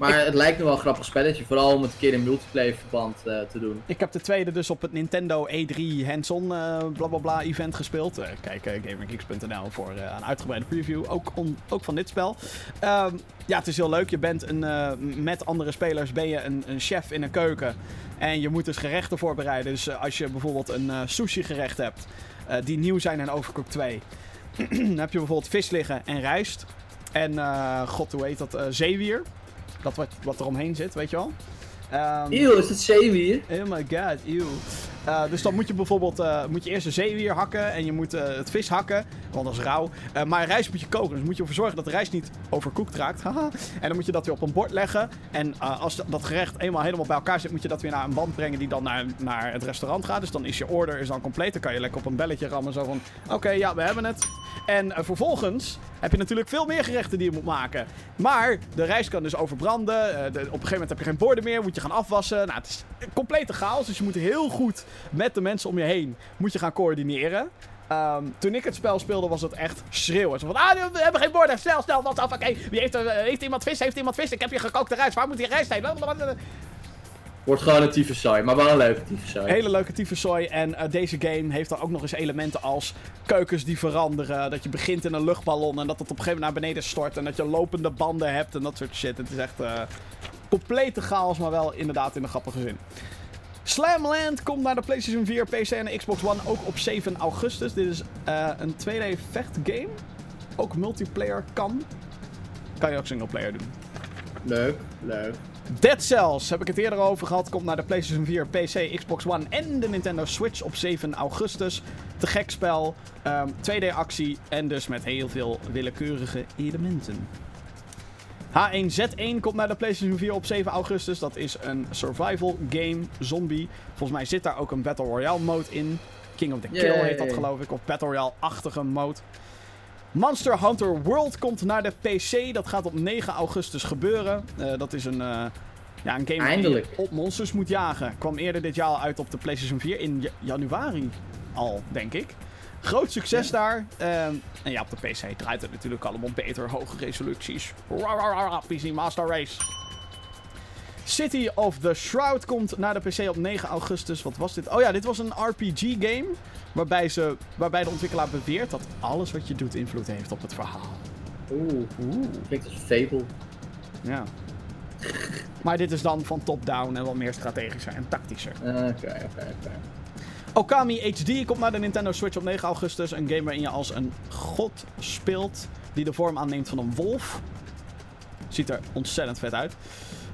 Maar het lijkt me wel een grappig spelletje, vooral om het een keer in multiplayer verband eh, te doen.
Ik heb de tweede dus op het Nintendo E3 hands-on eh blablabla event gespeeld. Eh, kijk uh, voor eh, een uitgebreide preview, ook, ook van dit spel. Ehm, ja, het is heel leuk. Je bent een, eh, met andere spelers ben je een, een chef in een keuken. En je moet dus gerechten voorbereiden. Dus eh, als je bijvoorbeeld een eh, sushi gerecht hebt, eh, die nieuw zijn in Overcooked 2. dan heb je bijvoorbeeld vis liggen en rijst. En eh, god, hoe heet dat? eh, zeewier. Dat wat, wat er omheen zit, weet je wel.
Eeuw, is het zeewier?
Oh my god, ew. Eh, dus dan moet je bijvoorbeeld eh, moet je eerst een zeewier hakken en je moet eh, het vis hakken, want dat is rauw. Maar rijst moet je koken, dus moet je ervoor zorgen dat de rijst niet overkoekt raakt. En dan moet je dat weer op een bord leggen. En als dat gerecht eenmaal helemaal bij elkaar zit, moet je dat weer naar een band brengen die dan naar, naar het restaurant gaat. Dus dan is je order is dan compleet. Dan kan je lekker op een belletje rammen zo van, oké, ja, we hebben het. En vervolgens heb je natuurlijk veel meer gerechten die je moet maken. Maar de rijst kan dus overbranden. de- op een gegeven moment heb je geen borden meer. Moet je gaan afwassen. Nou, het is complete chaos. Dus je moet heel goed met de mensen om je heen moet je gaan coördineren. Ehm, toen ik het spel speelde was het echt schreeuwen. Van, ah, we hebben geen borden. Snel, snel, wat af. Oké, wie heeft, heeft iemand vis? Heeft iemand vis? Ik heb je gekookte rijst. Waar moet die rijst heen? Blablabla.
Wordt gewoon een tyfuszooi, maar wel een leuke tyfuszooi.
Hele leuke tyfuszooi. En eh, deze game heeft dan ook nog eens elementen als keukens die veranderen. Dat je begint in een luchtballon en dat het op een gegeven moment naar beneden stort. En dat je lopende banden hebt en dat soort shit. Het is echt eh, complete chaos, maar wel inderdaad in de grappige zin. Slamland komt naar de PlayStation 4, PC en Xbox One ook op 7 augustus. Dit is eh, een 2D vechtgame. Ook multiplayer kan. Kan je ook singleplayer doen.
Leuk, leuk.
Dead Cells, heb ik het eerder over gehad, komt naar de PlayStation 4, PC, Xbox One en de Nintendo Switch op 7 augustus. Te gek spel, ehm, 2D actie en dus met heel veel willekeurige elementen. H1Z1 komt naar de PlayStation 4 op 7 augustus. Dat is een survival game, zombie. Volgens mij zit daar ook een Battle Royale mode in. King of the Kill
Yay.
heet dat geloof ik, of Battle Royale-achtige mode. Monster Hunter World komt naar de PC. Dat gaat op 9 augustus gebeuren. Eh, dat is een, eh, ja, een game
Eindelijk.
je op monsters moet jagen. Kwam eerder dit jaar al uit op de PlayStation 4 in ja- januari al, denk ik. Groot succes daar. Ehm, en ja, op de PC draait het natuurlijk allemaal beter. Hoge resoluties. Rararara, PC Master Race. City of the Shroud komt naar de PC op 9 augustus. Wat was dit? Oh ja, dit was een RPG-game. Waarbij, ze, waarbij de ontwikkelaar beweert dat alles wat je doet invloed heeft op het verhaal.
Oeh,
Oeh.
klinkt als Fable.
Ja. Maar dit is dan van top-down en wat meer strategischer en tactischer.
Oké, oké, oké.
Okami HD komt naar de Nintendo Switch op 9 augustus. Een game waarin je als een god speelt die de vorm aanneemt van een wolf. Ziet er ontzettend vet uit.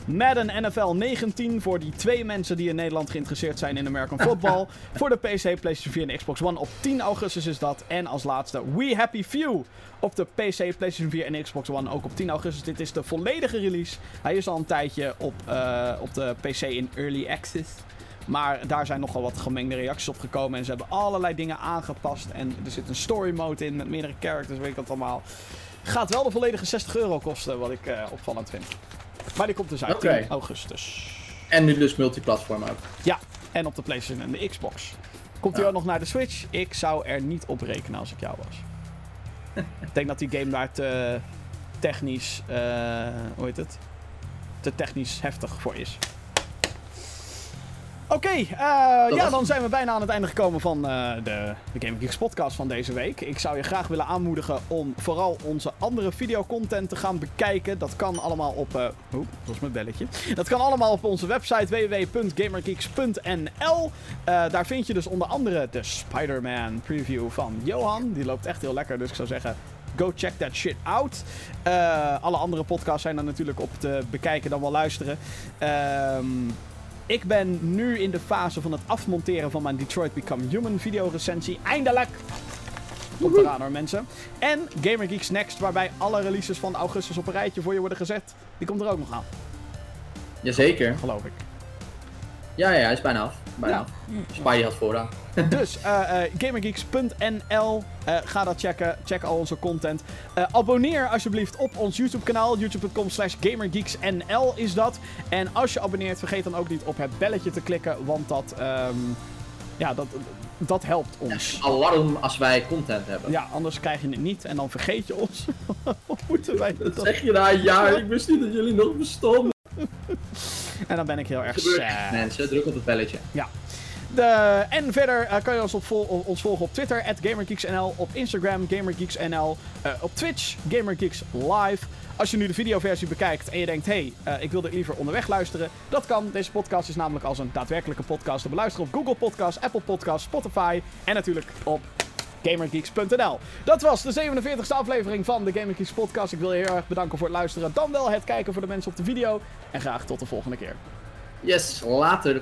Madden NFL 19 voor die twee mensen die in Nederland geïnteresseerd zijn in American Football. voor de PC, PlayStation 4 en Xbox One op 10 augustus is dat. En als laatste We Happy Few op de PC, PlayStation 4 en Xbox One ook op 10 augustus. Dit is de volledige release. Hij is al een tijdje op, eh, op de PC in Early Access. Maar daar zijn nogal wat gemengde reacties op gekomen. En ze hebben allerlei dingen aangepast. En er zit een story mode in met meerdere characters, weet ik dat allemaal. Gaat wel de volledige 60 euro kosten, wat ik eh, opvallend vind. Maar die komt dus uit. 10 augustus.
En nu dus multiplatform ook.
Ja, en op de PlayStation en de Xbox. Komt hij
Ja.
ook nog naar de Switch? Ik zou er niet op rekenen als ik jou was. ik denk dat die game daar te technisch, eh, hoe heet het? Te technisch heftig voor is. Oké, eh, ja,
was
dan zijn we bijna aan het einde gekomen van eh, de, de Game Geeks podcast van deze week. Ik zou je graag willen aanmoedigen om vooral onze andere videocontent te gaan bekijken. Dat kan allemaal op... eh Oeh, dat is mijn belletje. Dat kan allemaal op onze website www.gamergeeks.nl. Daar vind je dus onder andere de Spider-Man preview van Johan. Die loopt echt heel lekker, dus ik zou zeggen... Go check that shit out. Alle andere podcasts zijn er natuurlijk op te bekijken dan wel luisteren. Ehm Ik ben nu in de fase van het afmonteren van mijn Detroit Become Human videorecensie. Eindelijk! Komt eraan hoor mensen. En Gamer Geeks Next, waarbij alle releases van augustus op een rijtje voor je worden gezet. Die komt er ook nog aan,
Jazeker.
geloof ik.
Ja, ja, hij is bijna af. Bijna
Ja.
Spanje had vooraan.
Dus uh, uh, gamergeeks.nl, uh, ga dat checken. Check al onze content. abonneer alsjeblieft op ons YouTube kanaal. YouTube.com slash gamergeeksnl is dat. En als je abonneert, vergeet dan ook niet op het belletje te klikken. Want dat, um, ja, dat, dat helpt ons.
Alarm als wij content hebben.
Ja, anders krijg je het niet en dan vergeet je ons. Hoe moeten wij dat?
Wat zeg je nou? Ja, ik wist niet dat jullie nog bestonden.
En dan ben ik heel erg
sad. Mensen, druk op het belletje.
Ja. De, en verder uh, kan je ons, op vol, ons volgen op Twitter, GamerGeeksNL, op Instagram, GamerGeeksNL, uh, op Twitch, GamerGeeks Live. Als je nu de videoversie bekijkt en je denkt, hé, hey, uh, ik wil dit liever onderweg luisteren, dat kan. Deze podcast is namelijk als een daadwerkelijke podcast te beluisteren op Google Podcasts, Apple Podcasts, Spotify en natuurlijk op GamerGeeks.nl. Dat was de 47e aflevering van de GamerGeeks podcast. Ik wil je heel erg bedanken voor het luisteren, dan wel het kijken voor de mensen op de video. En graag tot de volgende keer.
Yes, later.